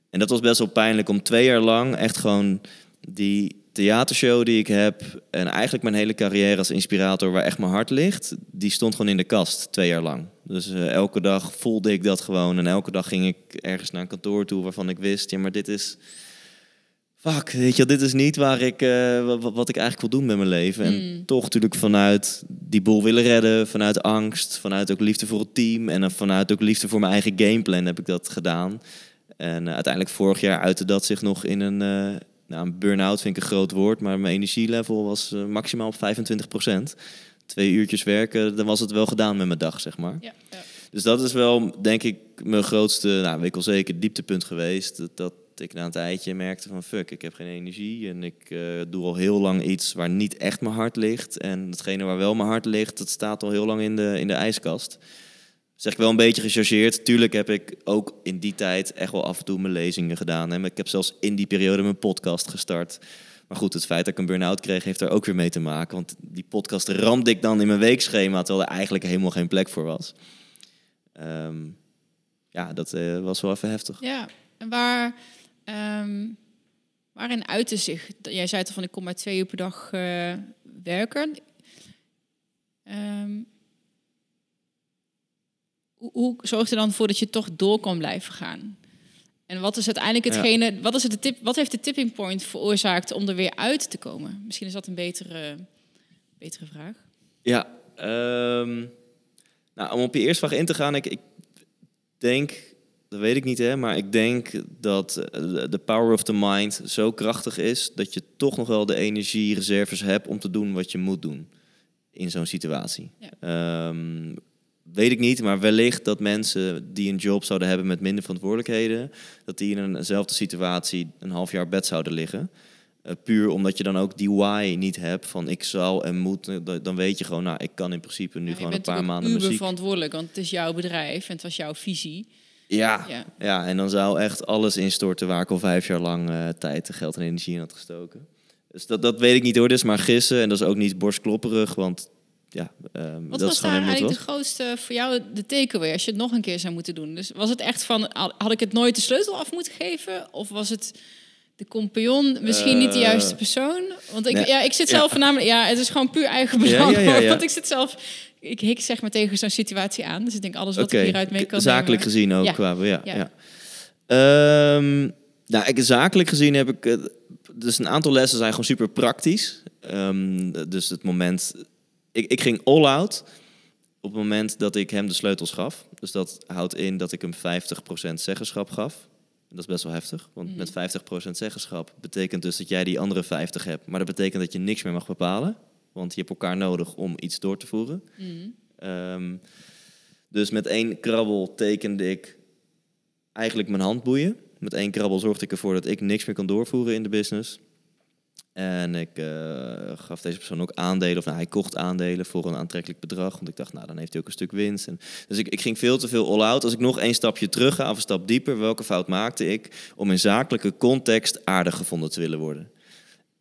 En dat was best wel pijnlijk om twee jaar lang echt gewoon die theatershow die ik heb en eigenlijk mijn hele carrière als inspirator waar echt mijn hart ligt, die stond gewoon in de kast twee jaar lang. Dus uh, elke dag voelde ik dat gewoon en elke dag ging ik ergens naar een kantoor toe waarvan ik wist, ja maar dit is, fuck, weet je, dit is niet waar ik, uh, wat, ik eigenlijk wil doen met mijn leven. En Mm. toch natuurlijk vanuit die boel willen redden, vanuit angst, vanuit ook liefde voor het team en dan vanuit ook liefde voor mijn eigen gameplan heb ik dat gedaan. En uh, uiteindelijk vorig jaar uitte dat zich nog in een, nou, een burn-out vind ik een groot woord, maar mijn energielevel was uh, maximaal op 25% Twee uurtjes werken, dan was het wel gedaan met mijn dag, zeg maar. Ja, ja. Dus dat is wel, denk ik, mijn grootste, nou, weet ik wel zeker, dieptepunt geweest. Dat, dat ik na een tijdje merkte van, fuck, ik heb geen energie. En ik uh, doe al heel lang iets waar niet echt mijn hart ligt. En hetgene waar wel mijn hart ligt, dat staat al heel lang in de, in de ijskast zeg ik wel een beetje gechargeerd. Tuurlijk heb ik ook in die tijd echt wel af en toe mijn lezingen gedaan. Hè. Ik heb zelfs in die periode mijn podcast gestart. Maar goed, het feit dat ik een burn-out kreeg, heeft daar ook weer mee te maken. Want die podcast ramde ik dan in mijn weekschema, terwijl er eigenlijk helemaal geen plek voor was. Um, ja, dat uh, was wel even heftig. Ja, en waar, um, waarin uitte zich? Jij zei toch van, ik kom maar twee uur per dag uh, werken. Um, hoe zorgt er dan voor dat je toch door kan blijven gaan? En wat is uiteindelijk hetgene, ja. wat, is het de tip, wat heeft de tipping point veroorzaakt om er weer uit te komen? Misschien is dat een betere, betere vraag. Ja, um, nou, om op je eerste vraag in te gaan, ik, ik denk, dat weet ik niet hè, maar ik denk dat de power of the mind zo krachtig is dat je toch nog wel de energiereserves hebt om te doen wat je moet doen in zo'n situatie. Ja. Um, weet ik niet, maar wellicht dat mensen die een job zouden hebben met minder verantwoordelijkheden, dat die in eenzelfde situatie een half jaar bed zouden liggen. Uh, puur omdat je dan ook die why niet hebt van ik zal en moet. Dan weet je gewoon, nou, ik kan in principe nu ja, gewoon een paar maanden muziek. muziek. verantwoordelijk, want het is jouw bedrijf en het was jouw visie. Ja, ja, ja. en dan zou echt alles instorten waar ik al vijf jaar lang uh, tijd, geld en energie in had gestoken. Dus dat, dat weet ik niet hoor, is maar gissen en dat is ook niet borstklopperig, want ja, um, Wat dat was is gewoon daar eigenlijk was. de grootste voor jou de takeaway als je het nog een keer zou moeten doen? Dus was het echt van, had ik het nooit de sleutel af moeten geven? Of was het de compagnon misschien uh, niet de juiste persoon? Want ik, nee. ja, ik zit zelf ja. voornamelijk, ja, het is gewoon puur eigen belang. Ja, ja, want ik zit zelf, ik hik zeg maar tegen zo'n situatie aan. Dus ik denk alles wat okay. ik hieruit mee kan Zakelijk nemen. gezien ook, qua, ja. ja. Um, nou, ik, zakelijk gezien heb ik, dus een aantal lessen zijn gewoon super praktisch. Um, dus het moment ik, ik, ging all out op het moment dat ik hem de sleutels gaf. Dus dat houdt in dat ik hem 50% zeggenschap gaf. Dat is best wel heftig, want mm. met 50% zeggenschap betekent dus dat jij die andere 50 hebt. Maar dat betekent dat je niks meer mag bepalen, want je hebt elkaar nodig om iets door te voeren. Mm. Um, dus met één krabbel tekende ik eigenlijk mijn handboeien. Met één krabbel zorgde ik ervoor dat ik niks meer kan doorvoeren in de business. En ik uh, gaf deze persoon ook aandelen, of nou, hij kocht aandelen voor een aantrekkelijk bedrag. Want ik dacht, nou, dan heeft hij ook een stuk winst. En, dus ik, ik ging veel te veel all-out. Als ik nog één stapje terug ga, of een stap dieper, welke fout maakte ik om in zakelijke context aardig gevonden te willen worden?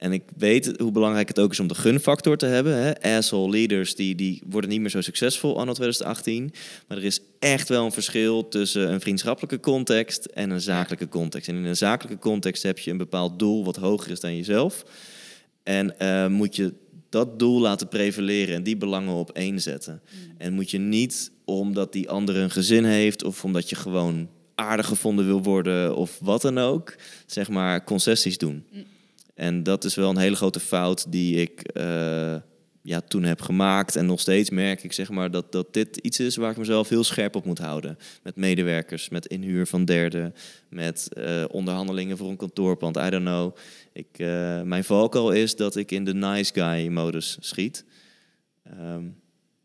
En ik weet hoe belangrijk het ook is om de gunfactor te hebben. Hè? Asshole leaders die, die worden niet meer zo succesvol anno 2018. Maar er is echt wel een verschil tussen een vriendschappelijke context en een zakelijke context. En in een zakelijke context heb je een bepaald doel wat hoger is dan jezelf. En uh, moet je dat doel laten prevaleren en die belangen op één zetten. Mm. En moet je niet omdat die andere een gezin heeft of omdat je gewoon aardig gevonden wil worden of wat dan ook, zeg maar concessies doen. Mm. En dat is wel een hele grote fout die ik uh, ja, toen heb gemaakt. En nog steeds merk ik zeg maar, dat, dat dit iets is waar ik mezelf heel scherp op moet houden. Met medewerkers, met inhuur van derden, met uh, onderhandelingen voor een kantoorpand. I don't know. Ik, uh, mijn valkuil is dat ik in de nice guy modus schiet. Um,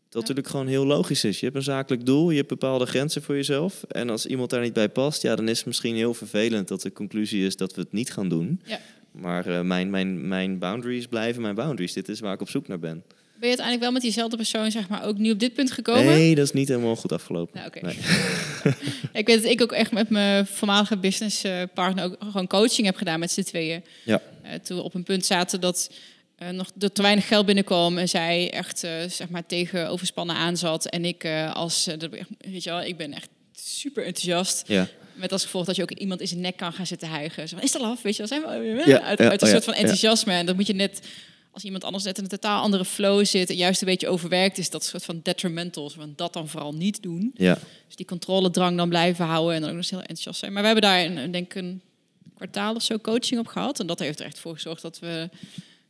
dat natuurlijk gewoon heel logisch is. Je hebt een zakelijk doel, je hebt bepaalde grenzen voor jezelf. En als iemand daar niet bij past, ja, dan is het misschien heel vervelend dat de conclusie is dat we het niet gaan doen. Ja. Maar uh, mijn, mijn, mijn boundaries blijven mijn boundaries. Dit is waar ik op zoek naar ben. Ben je uiteindelijk wel met diezelfde persoon zeg maar, ook nu op dit punt gekomen? Nee, dat is niet helemaal goed afgelopen. Nou, okay. nee. ik weet dat ik ook echt met mijn voormalige businesspartner ook gewoon coaching heb gedaan met z'n tweeën. Ja. Uh, toen we op een punt zaten dat eh, nog te weinig geld binnenkwam en zij echt eh, zeg maar tegen overspannen aan zat. En ik eh, als, eh, dat- weet je wel, ik ben echt super enthousiast. Ja. Met als gevolg dat je ook iemand in zijn nek kan gaan zitten hijgen. Zo van, is dat af? Weet je zijn we Ja, uit, uit een oh soort van enthousiasme. En dan moet je net, als iemand anders net in een totaal andere flow zit... en juist een beetje overwerkt is, dat soort van detrimental. Van, dat dan vooral niet doen. Ja. Dus die controledrang dan blijven houden en dan ook nog eens heel enthousiast zijn. Maar we hebben daar, een, denk ik, een kwartaal of zo coaching op gehad. En dat heeft er echt voor gezorgd dat we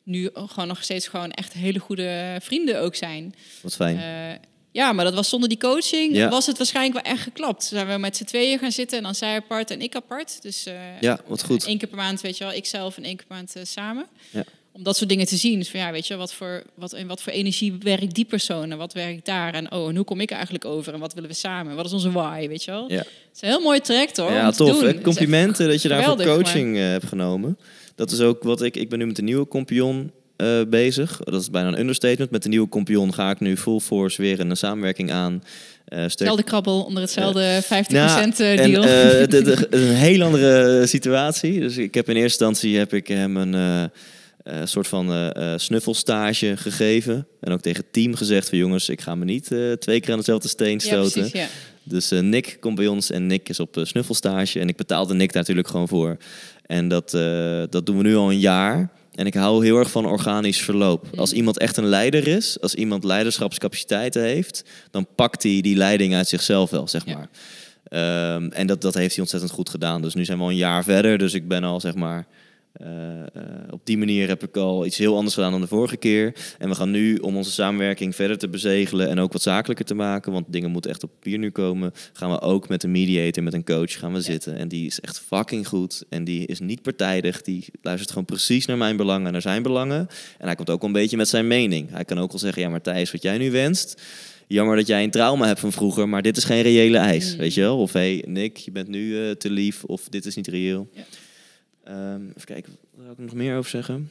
nu gewoon nog steeds gewoon echt hele goede vrienden ook zijn. Wat fijn. Eh, ja, maar dat was zonder die coaching, Ja. was het waarschijnlijk wel echt geklapt. Zijn we met z'n tweeën gaan zitten en dan zij apart en ik apart. Dus eh ja, wat goed. één keer per maand, weet je wel, ik zelf en één keer per maand eh, samen. Ja. Om dat soort dingen te zien. Dus van ja, weet je, wat voor, wat, in wat voor energie werkt die persoon en wat werkt daar? En oh, en hoe kom ik eigenlijk over en wat willen we samen? Wat is onze why, weet je wel? Ja. Het is een heel mooi traject hoor. Ja, tof. hè? Complimenten dat je daarvoor coaching eh, hebt genomen. Dat is ook wat ik... Ik ben nu met de nieuwe kompion eh, bezig. Dat is bijna een understatement. Met de nieuwe kompion ga ik nu full force weer een samenwerking aan. Sterk- Hetzelfde krabbel onder hetzelfde 50% Nou, eh, en, deal. eh, de- de- een heel andere situatie. Dus ik heb in eerste instantie heb ik hem een soort van snuffelstage gegeven. En ook tegen het team gezegd van jongens, ik ga me niet twee keer aan dezelfde steen ja, stoten. precies, ja. Dus Nick komt bij ons en Nick is op snuffelstage. En ik betaalde Nick daar natuurlijk gewoon voor. En dat, dat doen we nu al een jaar. En ik hou heel erg van organisch verloop. Als iemand echt een leider is, als iemand leiderschapscapaciteiten heeft, dan pakt hij die leiding uit zichzelf wel, zeg Ja. maar. Ehm, en dat, dat heeft hij ontzettend goed gedaan. Dus nu zijn we al een jaar verder. Dus ik ben al, zeg maar, op die manier heb ik al iets heel anders gedaan dan de vorige keer. En we gaan nu, om onze samenwerking verder te bezegelen en ook wat zakelijker te maken, want dingen moeten echt op papier nu komen, gaan we ook met een mediator, met een coach gaan we zitten. En die is echt fucking goed. En die is niet partijdig. Die luistert gewoon precies naar mijn belangen en naar zijn belangen. En hij komt ook een beetje met zijn mening. Hij kan ook wel zeggen, ja maar Thijs, wat jij nu wenst, jammer dat jij een trauma hebt van vroeger, maar dit is geen reële eis, Mm. weet je wel? Of hé, hey, Nick, je bent nu eh, te lief, of dit is niet reëel. Ja. Ehm, even kijken, wat ik nog meer over zeggen?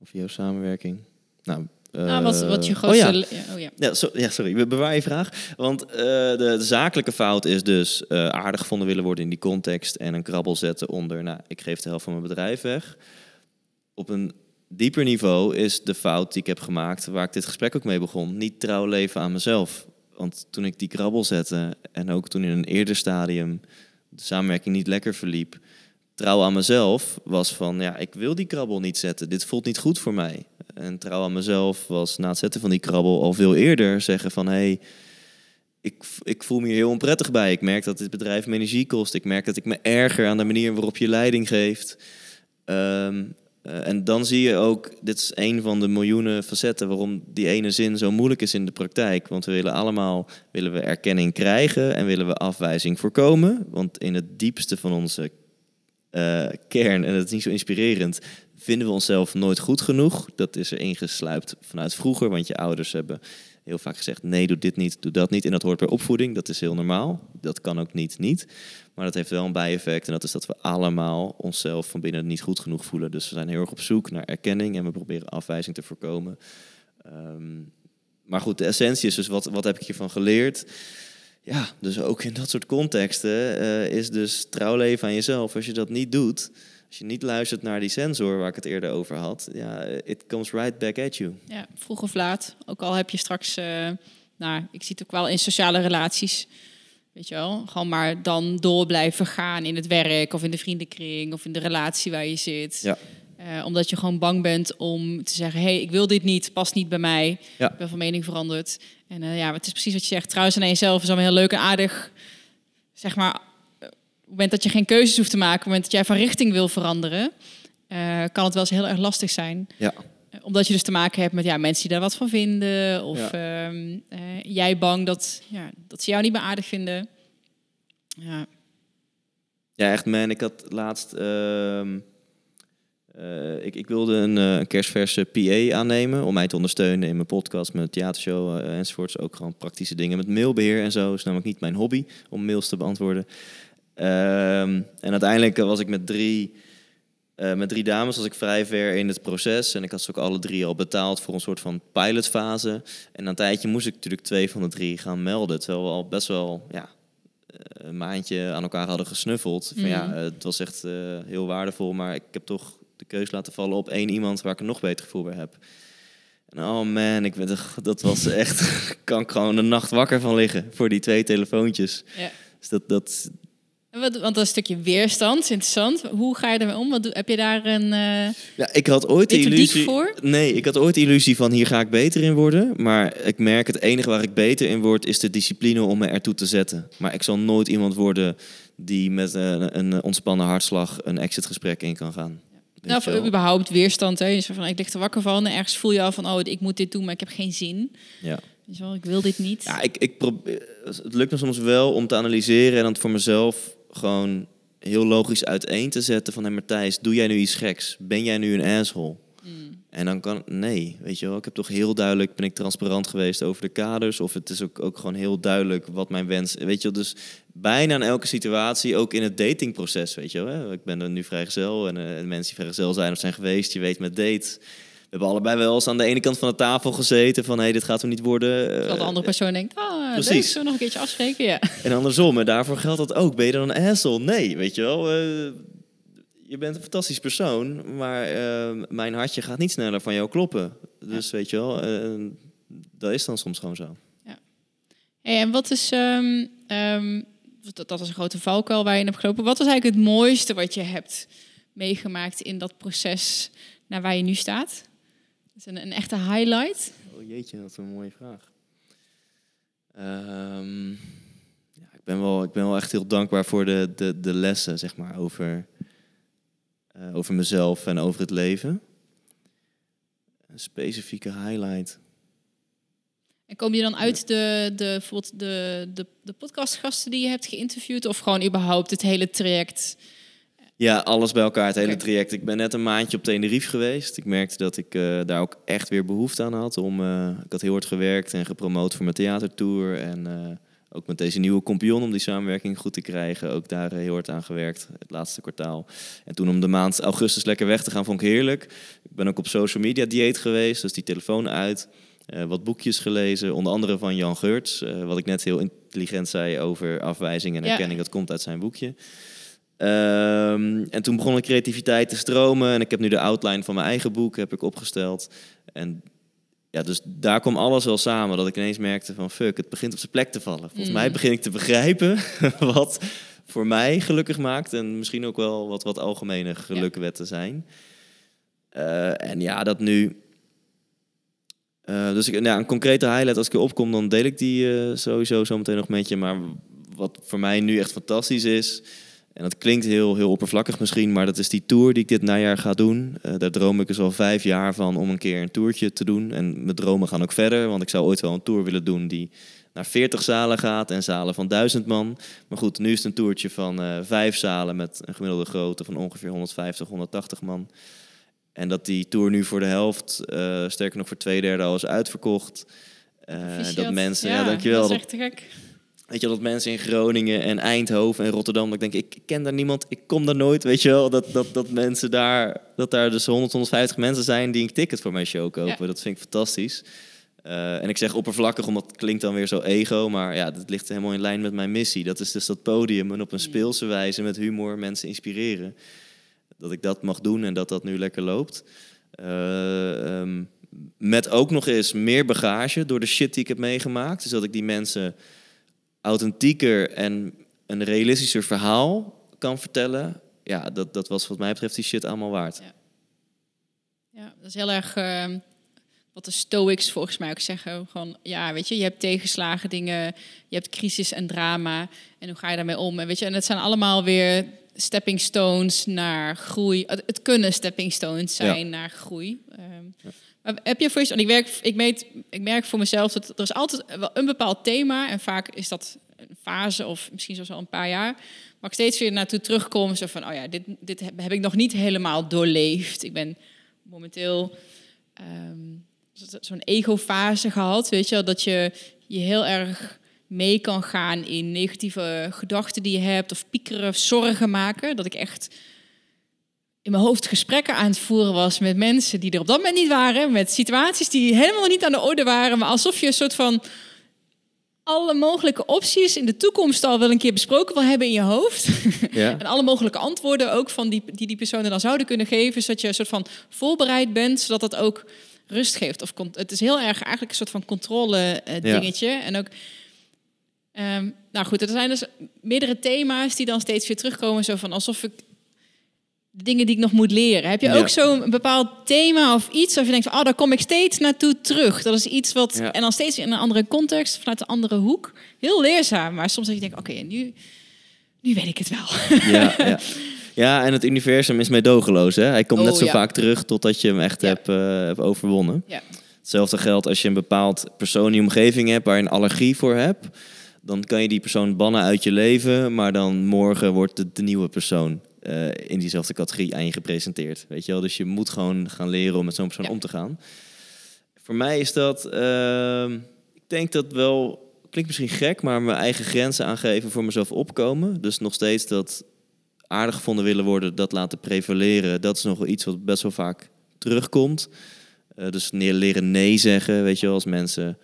Of jouw samenwerking? Nou, nou, wat, wat je eh, grootste... Oh ja, ja, oh ja. ja, so- ja, sorry, be- bewaar je vraag. Want eh, de, de zakelijke fout is dus eh, aardig gevonden willen worden in die context en een krabbel zetten onder, nou, ik geef de helft van mijn bedrijf weg. Op een dieper niveau is de fout die ik heb gemaakt, waar ik dit gesprek ook mee begon, niet trouw leven aan mezelf. Want toen ik die krabbel zette en ook toen in een eerder stadium de samenwerking niet lekker verliep, trouw aan mezelf was van, ja, ik wil die krabbel niet zetten. Dit voelt niet goed voor mij. En trouw aan mezelf was na het zetten van die krabbel al veel eerder zeggen van, hé, hey, ik, ik voel me hier heel onprettig bij. Ik merk dat dit bedrijf me energie kost. Ik merk dat ik me erger aan de manier waarop je leiding geeft. Ehm, eh, en dan zie je ook, dit is een van de miljoenen facetten waarom die ene zin zo moeilijk is in de praktijk. Want we willen allemaal willen we erkenning krijgen en willen we afwijzing voorkomen. Want in het diepste van onze eh, kern, en dat is niet zo inspirerend, vinden we onszelf nooit goed genoeg. Dat is er ingesluipt vanuit vroeger, want je ouders hebben heel vaak gezegd: nee, doe dit niet, doe dat niet. En dat hoort bij opvoeding, dat is heel normaal. Dat kan ook niet, niet. Maar dat heeft wel een bijeffect, en dat is dat we allemaal onszelf van binnen niet goed genoeg voelen. Dus we zijn heel erg op zoek naar erkenning en we proberen afwijzing te voorkomen. Ehm, maar goed, de essentie is dus: wat, wat heb ik hiervan geleerd? Ja, dus ook in dat soort contexten eh, is dus trouw leven aan jezelf. Als je dat niet doet, als je niet luistert naar die sensor waar ik het eerder over had, ja, it comes right back at you. Ja, vroeg of laat. Ook al heb je straks, eh, nou, ik zie het ook wel in sociale relaties. Weet je wel, gewoon maar dan door blijven gaan in het werk of in de vriendenkring of in de relatie waar je zit. Ja. Eh, omdat je gewoon bang bent om te zeggen: hé, hey, ik wil dit niet, past niet bij mij. Ja. Ik ben van mening veranderd. En eh, ja, het is precies wat je zegt. Trouwens, aan jezelf is allemaal heel leuk en aardig. Zeg maar, eh, op het moment dat je geen keuzes hoeft te maken, op het moment dat jij van richting wil veranderen, kan het wel eens heel erg lastig zijn. Ja. Eh, Omdat je dus te maken hebt met ja, mensen die daar wat van vinden. Of Ja. ehm, eh, jij bang dat, ja, dat ze jou niet meer aardig vinden. Ja, Ja, echt man. Ik had laatst... ehm, eh, ik, ik wilde een, eh, een kerstverse PA aannemen om mij te ondersteunen in mijn podcast, mijn theatershow eh, enzovoorts. Ook gewoon praktische dingen met mailbeheer en zo. is namelijk niet mijn hobby om mails te beantwoorden. Ehm, en uiteindelijk was ik met drie, eh, met drie dames was ik vrij ver in het proces. En ik had ze ook alle drie al betaald voor een soort van pilotfase. En na een tijdje moest ik natuurlijk twee van de drie gaan melden. Terwijl we al best wel ja, eh, een maandje aan elkaar hadden gesnuffeld. Van, ja, Mhm. het was echt eh, heel waardevol, maar ik heb toch de keus laten vallen op één iemand waar ik een nog beter gevoel bij heb. En oh man, ik ben, dat was echt, kan ik gewoon een nacht wakker van liggen voor die twee telefoontjes. Ja. Dus dat, dat, Want want dat stukje weerstand, is interessant. Hoe ga je ermee om? Wat heb je daar een... eh, Ja, ik had ooit de illusie. voor? Nee, ik had ooit de illusie van hier ga ik beter in worden. Maar ik merk het enige waar ik beter in word is de discipline om me ertoe te zetten. Maar ik zal nooit iemand worden die met een, een ontspannen hartslag een exitgesprek in kan gaan. Nou, of überhaupt weerstand. Hè? Je van, ik lig er wakker van. En ergens voel je al van, oh, ik moet dit doen, maar ik heb geen zin. Ja. Dus wel, ik wil dit niet. Ja, ik, ik probeer, het lukt me soms wel om te analyseren en dan voor mezelf gewoon heel logisch uiteen te zetten van... Hé Matthijs, doe jij nu iets geks? Ben jij nu een asshole? Mm. En dan kan nee, weet je wel. Ik heb toch heel duidelijk, ben ik transparant geweest over de kaders. Of het is ook, ook gewoon heel duidelijk wat mijn wens... Weet je wel, dus bijna in elke situatie, ook in het datingproces, weet je wel. Hè? Ik ben er nu vrijgezel en eh, de mensen die vrijgezel zijn of zijn geweest, je weet met date... We hebben allebei wel eens aan de ene kant van de tafel gezeten van... hé, dit gaat er niet worden. Terwijl de Eh, andere persoon denkt, ah, precies. leuk, zullen we nog een keertje afspreken? Ja. en andersom, en daarvoor geldt dat ook. Ben je dan een asshole? Nee, weet je wel. eh, je bent een fantastisch persoon, maar eh, mijn hartje gaat niet sneller van jou kloppen. Dus weet je wel, dat is dan soms gewoon zo. Hey, en wat is, ehm, ehm, dat, dat is een grote valkuil waar je in hebt gelopen. Wat was eigenlijk het mooiste wat je hebt meegemaakt in dat proces naar waar je nu staat? Is een, een echte highlight. Oh jeetje, dat is een mooie vraag. Ehm, ja, ik, ben wel, ik ben wel echt heel dankbaar voor de, de, de lessen, zeg maar, over, eh, over mezelf en over het leven. Een specifieke highlight. En kom je dan uit de, de, bijvoorbeeld de, de, de podcastgasten die je hebt geïnterviewd? Of gewoon überhaupt het hele traject? Ja, alles bij elkaar, het hele traject. Ik ben net een maandje op Tenerife geweest. Ik merkte dat ik eh, daar ook echt weer behoefte aan had. Om, eh, ik had heel hard gewerkt en gepromoot voor mijn theatertour. En eh, ook met deze nieuwe kompion om die samenwerking goed te krijgen. Ook daar heel hard aan gewerkt, het laatste kwartaal. En toen om de maand augustus lekker weg te gaan, vond ik heerlijk. Ik ben ook op social media dieet geweest, dus die telefoon uit. Wat boekjes gelezen, onder andere van Jan Geurts. wat ik net heel intelligent zei over afwijzing en Ja. erkenning, dat komt uit zijn boekje. Ehm, en toen begon de creativiteit te stromen. En ik heb nu de outline van mijn eigen boek heb ik opgesteld. En ja, dus daar kwam alles wel samen. Dat ik ineens merkte van fuck, het begint op zijn plek te vallen. Volgens Mm. mij begin ik te begrijpen wat voor mij gelukkig maakt. En misschien ook wel wat, wat algemene gelukwetten zijn. Eh, en ja, dat nu... eh, dus ik, ja, een concrete highlight, als ik erop kom, dan deel ik die eh, sowieso zo meteen nog met je. Maar wat voor mij nu echt fantastisch is, en dat klinkt heel, heel oppervlakkig misschien, maar dat is die tour die ik dit najaar ga doen. Eh, daar droom ik dus al vijf jaar van om een keer een toertje te doen. En mijn dromen gaan ook verder, want ik zou ooit wel een tour willen doen die naar 40 zalen gaat en zalen van 1000 man. Maar goed, nu is het een toertje van eh, vijf zalen met een gemiddelde grootte van ongeveer 150, 180 man. En dat die tour nu voor de helft, eh, sterker nog voor twee derde al is uitverkocht. Dat mensen, ja, dankjewel. Dat is Dat, echt te gek. Weet je, dat mensen in Groningen en Eindhoven en Rotterdam, dat ik denk, ik ken daar niemand, ik kom daar nooit, weet je wel. Dat, dat, dat mensen daar, dat daar dus 100, 150 mensen zijn die een ticket voor mijn show kopen. Ja. Dat vind ik fantastisch. Eh, en ik zeg oppervlakkig, omdat het klinkt dan weer zo ego, maar ja, dat ligt helemaal in lijn met mijn missie. Dat is dus dat podium en op een speelse wijze met humor mensen inspireren. Dat ik dat mag doen en dat dat nu lekker loopt. Ehm, met ook nog eens meer bagage door de shit die ik heb meegemaakt. Dus dat ik die mensen authentieker en een realistischer verhaal kan vertellen. Ja, dat, dat was wat mij betreft die shit allemaal waard. Ja, dat is heel erg ehm, wat de Stoics volgens mij ook zeggen. Gewoon, ja, weet je, je hebt tegenslagen, dingen, je hebt crisis en drama. En hoe ga je daarmee om? En, weet je, en het zijn allemaal weer stepping stones naar groei. Het, kunnen stepping stones zijn naar groei. Ehm, Heb je voor jezelf, ik, werk, ik, meet, ik merk voor mezelf dat er is altijd wel een bepaald thema. En vaak is dat een fase of misschien zelfs al een paar jaar. Maar ik steeds weer naartoe terugkom. Zo van, oh ja, dit, dit heb, ik nog niet helemaal doorleefd. Ik ben momenteel ehm, zo- zo'n ego-fase gehad, weet je wel, dat je je heel erg mee kan gaan in negatieve gedachten die je hebt of piekeren zorgen maken. Dat ik echt in mijn hoofd gesprekken aan het voeren was met mensen die er op dat moment niet waren, met situaties die helemaal niet aan de orde waren, maar alsof je een soort van alle mogelijke opties in de toekomst al wel een keer besproken wil hebben in je hoofd. Ja. en alle mogelijke antwoorden ook van die, die die personen dan zouden kunnen geven. Zodat je een soort van voorbereid bent, zodat dat ook rust geeft. Of het is heel erg eigenlijk een soort van controle eh, Ja. dingetje. En ook... ehm, nou goed, er zijn dus meerdere thema's die dan steeds weer terugkomen. Zo van alsof ik dingen die ik nog moet leren. Heb je Ja. ook zo'n bepaald thema of iets of je denkt van, oh, daar kom ik steeds naartoe terug. Dat is iets wat Ja. en dan steeds in een andere context, vanuit een andere hoek. Heel leerzaam, maar soms dat je denkt, oké, nu, nu weet ik het wel. Ja, ja. ja, en het universum is meedogenloos. Hè? Hij komt Oh, net zo ja. vaak terug totdat je hem echt hebt, eh, hebt overwonnen. Ja. Hetzelfde geldt als je een bepaald persoon in je omgeving hebt waar je een allergie voor hebt. Dan kan je die persoon bannen uit je leven, maar dan morgen wordt de, de nieuwe persoon eh, in diezelfde categorie aan je gepresenteerd. Weet je wel? Dus je moet gewoon gaan leren om met zo'n persoon Ja. om te gaan. Voor mij is dat, ehm, ik denk dat wel, klinkt misschien gek, maar mijn eigen grenzen aangeven voor mezelf opkomen. Dus nog steeds dat aardig gevonden willen worden, dat laten prevaleren, dat is nog wel iets wat best wel vaak terugkomt. Eh, dus neer leren nee zeggen, weet je wel, als mensen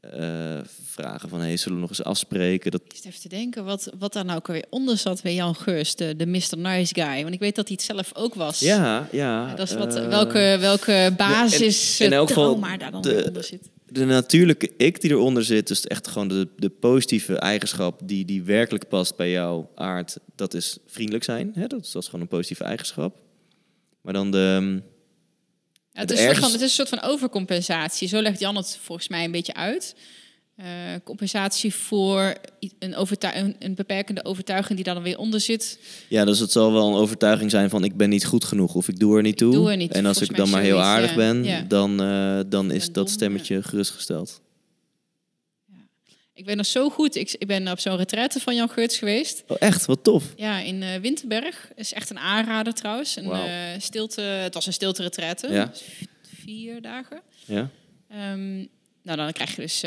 eh, vragen van, hey, zullen we nog eens afspreken? Dat, Ik even te denken wat, wat daar nou ook alweer onder zat bij Jan Geus, de, de Mr. Nice Guy. Want ik weet dat hij het zelf ook was. ja, ja. Dat is wat, eh, welke, welke basis in- in elk geval daar dan de- weer onder zit. de natuurlijke ik die eronder zit, dus echt gewoon de, de positieve eigenschap die, die werkelijk past bij jouw aard, dat is vriendelijk zijn. Hè? Dat, is, dat is gewoon een positieve eigenschap. Maar dan de. Ja, het, Het is een soort ergens- van, het is een soort van overcompensatie. Zo legt Jan het volgens mij een beetje uit. Eh, compensatie voor een, een, een beperkende overtuiging die daar dan weer onder zit. Ja, dus het zal wel een overtuiging zijn van ik ben niet goed genoeg of ik doe er niet toe. doe er niet, en als ik dan maar heel aardig ja. ben, Ja. dan, eh, dan is dat stemmetje gerustgesteld. Ik ben nog zo goed. Ik, ik ben op zo'n retraite van Jan Geurts geweest. Oh, echt? Wat tof. Ja, in eh, Winterberg. is echt een aanrader trouwens. Een, eh, stilte, het was een stilte retraite. Ja. Dus Vier dagen. Ja? Ehm, nou, dan krijg je dus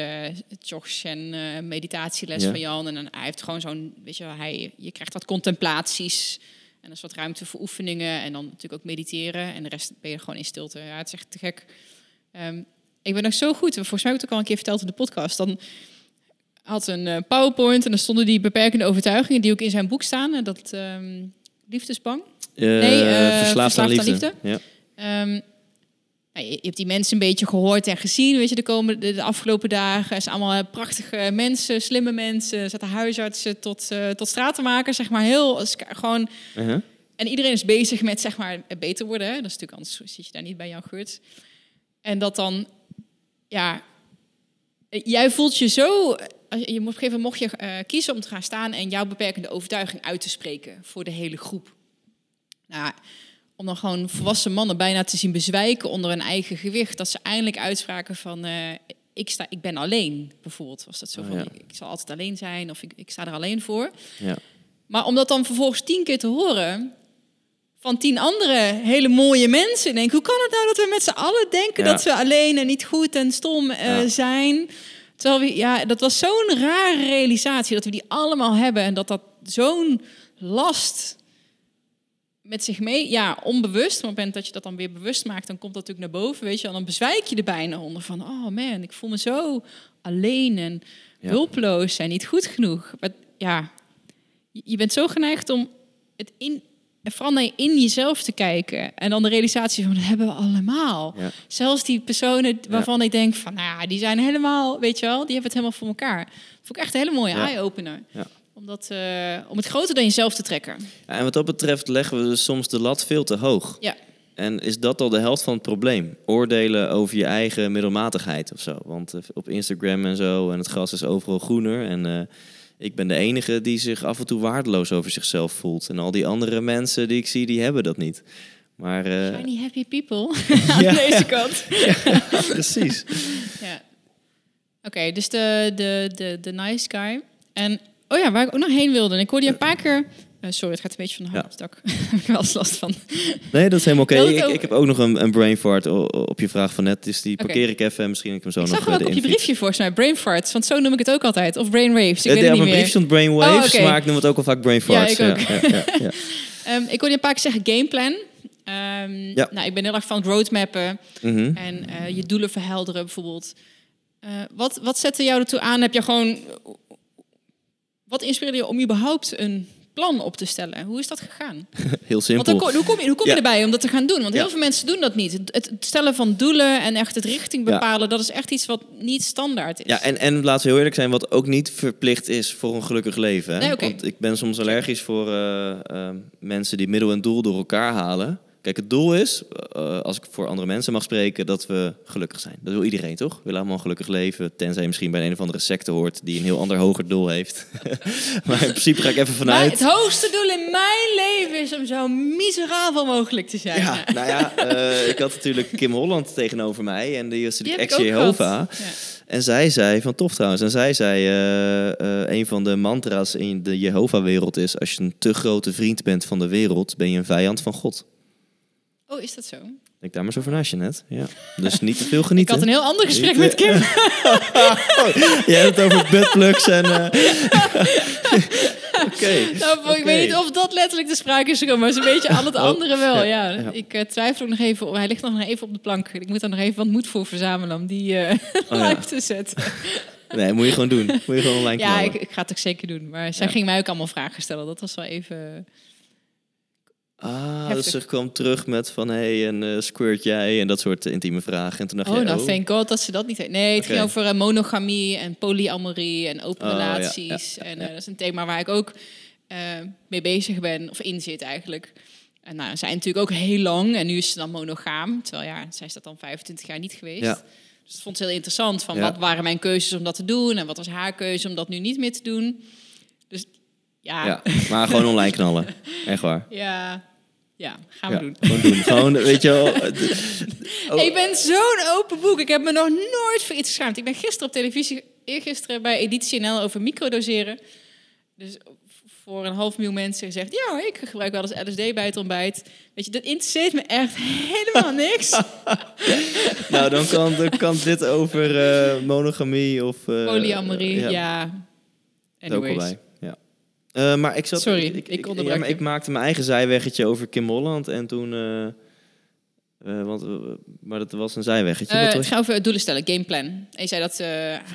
jogs en meditatieles Ja. van Jan. En dan, hij heeft gewoon zo'n, weet je wel, hij, je krijgt wat contemplaties. En er is wat ruimte voor oefeningen. En dan natuurlijk ook mediteren. En de rest ben je gewoon in stilte. Ja, het is echt te gek. Ehm, ik ben nog zo goed. Volgens mij heb ik het ook al een keer verteld in de podcast. Dan had een eh, PowerPoint en dan stonden die beperkende overtuigingen die ook in zijn boek staan. En dat ehm, liefdesbang. Eh, Nee, eh, verslaafd, aan liefde. aan Ja. Ehm, nou, je, je hebt die mensen een beetje gehoord en gezien, weet je, de, komende, de, afgelopen dagen. Het zijn allemaal eh, prachtige mensen, slimme mensen. Zetten huisartsen tot, eh tot stratenmakers, zeg maar. Heel, gewoon... Uh-huh. En iedereen is bezig met, zeg maar, beter worden. Hè? Dat is natuurlijk anders, zit je daar niet bij Jan Geurts. En dat dan, ja... Jij voelt je zo... als je- op een gegeven moment mocht je eh, kiezen om te gaan staan... en jouw beperkende overtuiging uit te spreken voor de hele groep. Nou, om dan gewoon volwassen mannen bijna te zien bezwijken onder hun eigen gewicht. Dat ze eindelijk uitspraken van... eh, ik, sta, ik ben alleen, bijvoorbeeld. Was dat zo Oh, van, ja. ik, ik zal altijd alleen zijn of ik, ik sta er alleen voor. Ja. Maar om dat dan vervolgens tien keer te horen van tien andere hele mooie mensen. Denk, hoe kan het nou dat we met z'n allen denken Ja. dat we alleen en niet goed en stom eh, Ja. zijn? Terwijl we, ja, dat was zo'n rare realisatie dat we die allemaal hebben en dat dat zo'n last met zich mee, ja, onbewust. Op het moment dat je dat dan weer bewust maakt, dan komt dat natuurlijk naar boven, weet je. En dan bezwijk je er bijna onder van, oh man, ik voel me zo alleen en Ja. hulpeloos en niet goed genoeg. Maar ja, je bent zo geneigd om het in, vooral naar in jezelf te kijken. En dan de realisatie van, dat hebben we allemaal. Ja. Zelfs die personen waarvan ik denk van, nou ja, die zijn helemaal, weet je wel, die hebben het helemaal voor elkaar. Vond ik echt een hele mooie Ja. eye-opener. Om, dat, eh, om het groter dan jezelf te trekken. Ja, En wat dat betreft leggen we dus soms de lat veel te hoog. Ja. En is dat al de helft van het probleem? Oordelen over je eigen middelmatigheid of zo. Want eh, op Instagram en zo, en het gras is overal groener. En eh, ik ben de enige die zich af en toe waardeloos over zichzelf voelt. En al die andere mensen die ik zie, die hebben dat niet. Maar eh, Shiny happy people aan Ja. deze kant. precies. Ja. Oké, dus de, de, de, de nice guy. En, oh ja, waar ik ook nog heen wilde. Ik hoorde je een paar keer... eh, sorry, het gaat een beetje van de hand Ja. op het dak. Daar heb ik wel last van. Nee, dat is helemaal oké. Ik, ook- ik heb ook nog een, een brain fart op je vraag van net. Dus die parkeer ik even en misschien ik hem zo Ik nog zag hem ook op je briefje volgens mij. Brain farts, want zo noem ik het ook altijd. Of brain waves, ik Eh, weet het niet meer. brief stond brainwaves, Oh, oké. maar ik noem het ook al vaak brain farts. ik ook. Ja, ja, ja, ja. Ehm, ik hoorde je een paar keer zeggen gameplan. Ehm, Ja. nou, ik ben heel erg van roadmappen. Mhm. En eh, je doelen verhelderen bijvoorbeeld. Wat, wat zette jou ertoe aan? Heb je gewoon wat inspireerde je om überhaupt een plan op te stellen? Hoe is dat gegaan? Heel Want simpel. dan, ko- hoe kom je, hoe kom je Ja. erbij om dat te gaan doen? Want heel Ja. veel mensen doen dat niet. Het, het stellen van doelen en echt het richting Ja. bepalen, dat is echt iets wat niet standaard is. Ja, en, en laten we heel eerlijk zijn, wat ook niet verplicht is voor een gelukkig leven. Hè? Nee. Want ik ben soms allergisch voor eh, eh, mensen die middel en doel door elkaar halen. Kijk, het doel is, eh, als ik voor andere mensen mag spreken, dat we gelukkig zijn. Dat wil iedereen, toch? We willen allemaal een gelukkig leven. Tenzij je misschien bij een of andere secte hoort die een heel ander hoger doel heeft. maar in principe ga ik even Maar vanuit. het hoogste doel in mijn leven is om zo miserabel mogelijk te zijn. Ja, nou ja, eh, ik had natuurlijk Kim Holland tegenover mij en die was natuurlijk ex-Jehovah. En zij zei, van tof trouwens, en zij zei, eh, een van de mantra's in de Jehovah-wereld is, als je een te grote vriend bent van de wereld, ben je een vijand van God. Oh, is dat zo? Denk daar maar zo over na, net. Ja. Dus niet te veel Ik genieten. had een heel ander gesprek Ik, met Kim. Jij hebt het over buttplugs en... eh, Oké. Nou, ik weet niet of dat letterlijk de sprake is gekomen, maar zo'n beetje al het Oh, andere wel. ja, Ja, ja. Ik eh, twijfel ook nog even. op- Hij ligt nog even op de plank. Ik moet daar nog even wat moed voor verzamelen om die Oh, ja. live te zetten. Nee, moet je gewoon doen. Moet je gewoon online Ja, knallen. ik, ik ga het ook zeker doen. Maar zij Ja. ging mij ook allemaal vragen stellen. Dat was wel even. Ah, Heftig. dus ze kwam terug met van, hey, en eh squirt jij? En dat soort eh, intieme vragen. En toen dacht Oh, nou, thank God dat ze dat niet heeft. Nee, het ging over eh, monogamie en polyamorie en open Oh, relaties. ja, ja, en ja. dat is een thema waar ik ook mee bezig ben, of in zit eigenlijk. En nou, zij natuurlijk ook heel lang en nu is ze dan monogaam. Terwijl ja, zij is dat dan 25 jaar niet geweest. Dus dat vond ze heel interessant. Van wat waren mijn keuzes om dat te doen en wat was haar keuze om dat nu niet meer te doen. Dus Ja, ja, maar gewoon online knallen. Echt waar. ja, gaan we Ja, doen. gewoon doen. Gewoon, weet je wel... eh, Oh. Ik ben zo'n open boek. Ik heb me nog nooit voor iets geschaamd. Ik ben gisteren op televisie, eergisteren bij Editie NL over microdoseren. Dus voor een half miljoen mensen gezegd... ja, ik gebruik wel eens LSD bij het ontbijt. Weet je, dat interesseert me echt helemaal niks. Nou, dan kan, dan kan dit over eh, monogamie of... eh, Polyamorie, ja, ja. Anyways. Eh, maar ik zat, Sorry, ik, ik ik, ja, maar ik maakte mijn eigen zijweggetje over Kim Holland en toen... eh, want, maar dat was een zijweggetje. Wat het gaat over doelen stellen, gameplan. En je zei dat... eh,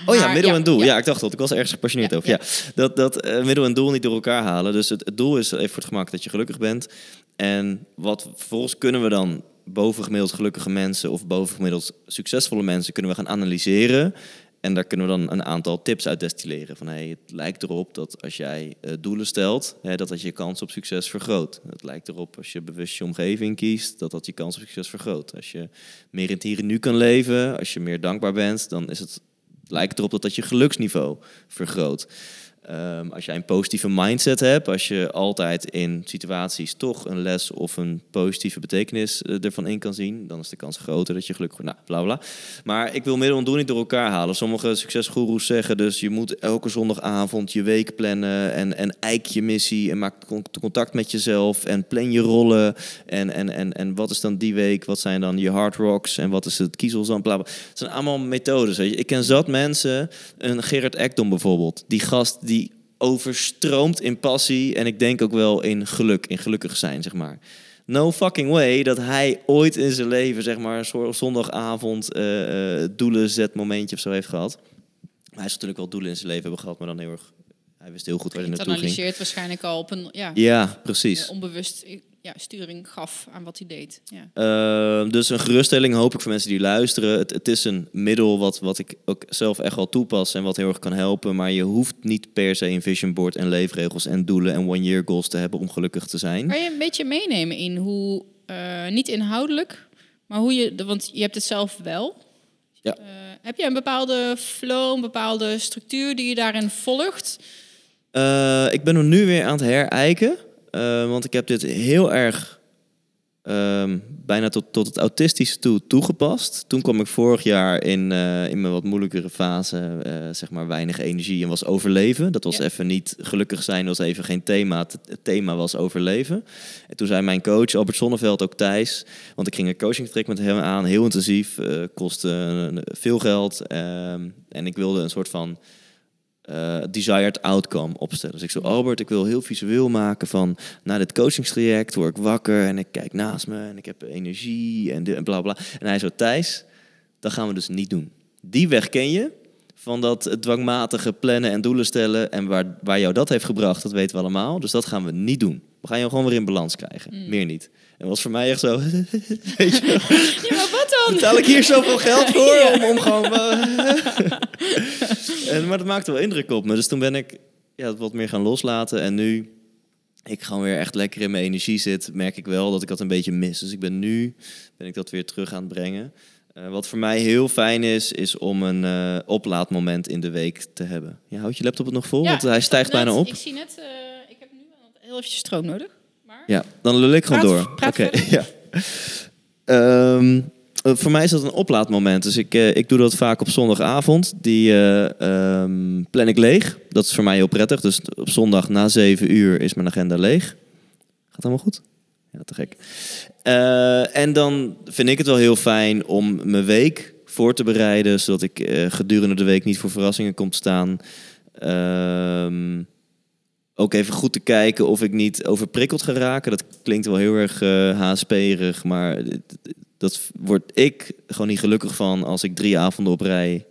Oh ja, haar- middel en doel. Ja. ik dacht dat. Ik was er ergens gepassioneerd over. Ja. Dat, dat middel en doel niet door elkaar halen. Dus het, het doel is even voor het gemak dat je gelukkig bent. En wat vervolgens kunnen we dan bovengemiddeld gelukkige mensen of bovengemiddeld succesvolle mensen kunnen we gaan analyseren. En daar kunnen we dan een aantal tips uit destilleren. Van hey, het lijkt erop dat als jij eh, doelen stelt, hè, dat dat je kans op succes vergroot. Het lijkt erop als je bewust je omgeving kiest, dat dat je kans op succes vergroot. Als je meer in het hier en nu kan leven, als je meer dankbaar bent, dan is het lijkt erop dat dat je geluksniveau vergroot. Ehm, als jij een positieve mindset hebt, als je altijd in situaties toch een les of een positieve betekenis eh, ervan in kan zien, dan is de kans groter dat je gelukkig wordt. Nou, bla bla. Maar ik wil middel en niet door elkaar halen. Sommige succesgoeroes zeggen dus je moet elke zondagavond je week plannen en, en eik je missie en maak con- contact met jezelf en plan je rollen. En, en, en, en wat is dan die week? Wat zijn dan je hard rocks en wat is het kiezelzand? Bla bla. Het zijn allemaal methodes. Weet je. Ik ken zat mensen, een Gerard Ekdom bijvoorbeeld. Die gast die overstroomt in passie en ik denk ook wel in geluk, in gelukkig zijn, zeg maar. No fucking way dat hij ooit in zijn leven, zeg maar, een soort zondagavond eh, doelen zet momentje of zo heeft gehad. Maar hij is natuurlijk wel doelen in zijn leven hebben gehad, maar dan heel erg... Hij wist heel goed waar hij Het naartoe ging. analyseert waarschijnlijk al op een ja, Ja, precies. eh, onbewust ja, sturing gaf aan wat hij deed. Ja. Uh, dus een geruststelling hoop ik voor mensen die luisteren. Het, het is een middel wat, wat ik ook zelf echt wel toepas en wat heel erg kan helpen. Maar je hoeft niet per se een vision board en leefregels en doelen en one-year goals te hebben om gelukkig te zijn. Kan je een beetje meenemen in hoe, eh, niet inhoudelijk, maar hoe je, want je hebt het zelf wel. Ja. Eh, heb je een bepaalde flow, een bepaalde structuur die je daarin volgt? Uh, ik ben hem nu weer aan het herijken. Uh, want ik heb dit heel erg um, bijna tot, tot het autistische toe toegepast. Toen kwam ik vorig jaar in, uh, in mijn wat moeilijkere fase, uh, zeg maar weinig energie en was overleven. Dat was ja. even niet gelukkig zijn, was even geen thema. Het, thema was overleven. En toen zei mijn coach Albert Sonneveld ook Thijs, want ik ging een coachingtraject met hem aan, heel intensief, uh, kostte veel geld. en ik wilde een soort van uh, desired outcome opstellen. Dus ik zo, Albert, ik wil heel visueel maken van na dit coachingstraject word ik wakker en ik kijk naast me en ik heb energie en, de, en bla bla. En hij zo, Thijs, dat gaan we dus niet doen. Die weg ken je. Van dat dwangmatige plannen en doelen stellen. En waar, waar jou dat heeft gebracht, dat weten we allemaal. Dus dat gaan we niet doen. We gaan jou gewoon weer in balans krijgen. Mm. Meer niet. En was voor mij echt zo. Weet je, Ja, maar wat dan? betaal ik hier zoveel geld voor Ja. om, om gewoon. eh, en, maar dat maakte wel indruk op me. Dus toen ben ik ja, wat meer gaan loslaten. En nu ik gewoon weer echt lekker in mijn energie zit, merk ik wel dat ik dat een beetje mis. Dus ik ben nu ben ik dat weer terug aan het brengen. Eh, wat voor mij heel fijn is, is om een eh, oplaadmoment in de week te hebben. Ja, houd je laptop het nog vol? Want hij stijgt bijna op. Ik zie net, eh, ik heb nu heel even stroom nodig. Maar... Ja, dan lul ik gewoon door. Oké, ja. Ehm, eh, voor mij is dat een oplaadmoment. Dus ik, ik doe dat vaak op zondagavond. Die ehm, plan ik leeg. Dat is voor mij heel prettig. Dus op zondag na 7 uur is mijn agenda leeg. Gaat allemaal goed? Ja, te gek. Eh, en dan vind ik het wel heel fijn om mijn week voor te bereiden. Zodat ik eh, gedurende de week niet voor verrassingen kom te staan. Ehm, ook even goed te kijken of ik niet overprikkeld ga raken. Dat klinkt wel heel erg eh HSP-erig, maar dat word ik gewoon niet gelukkig van als ik drie avonden op rij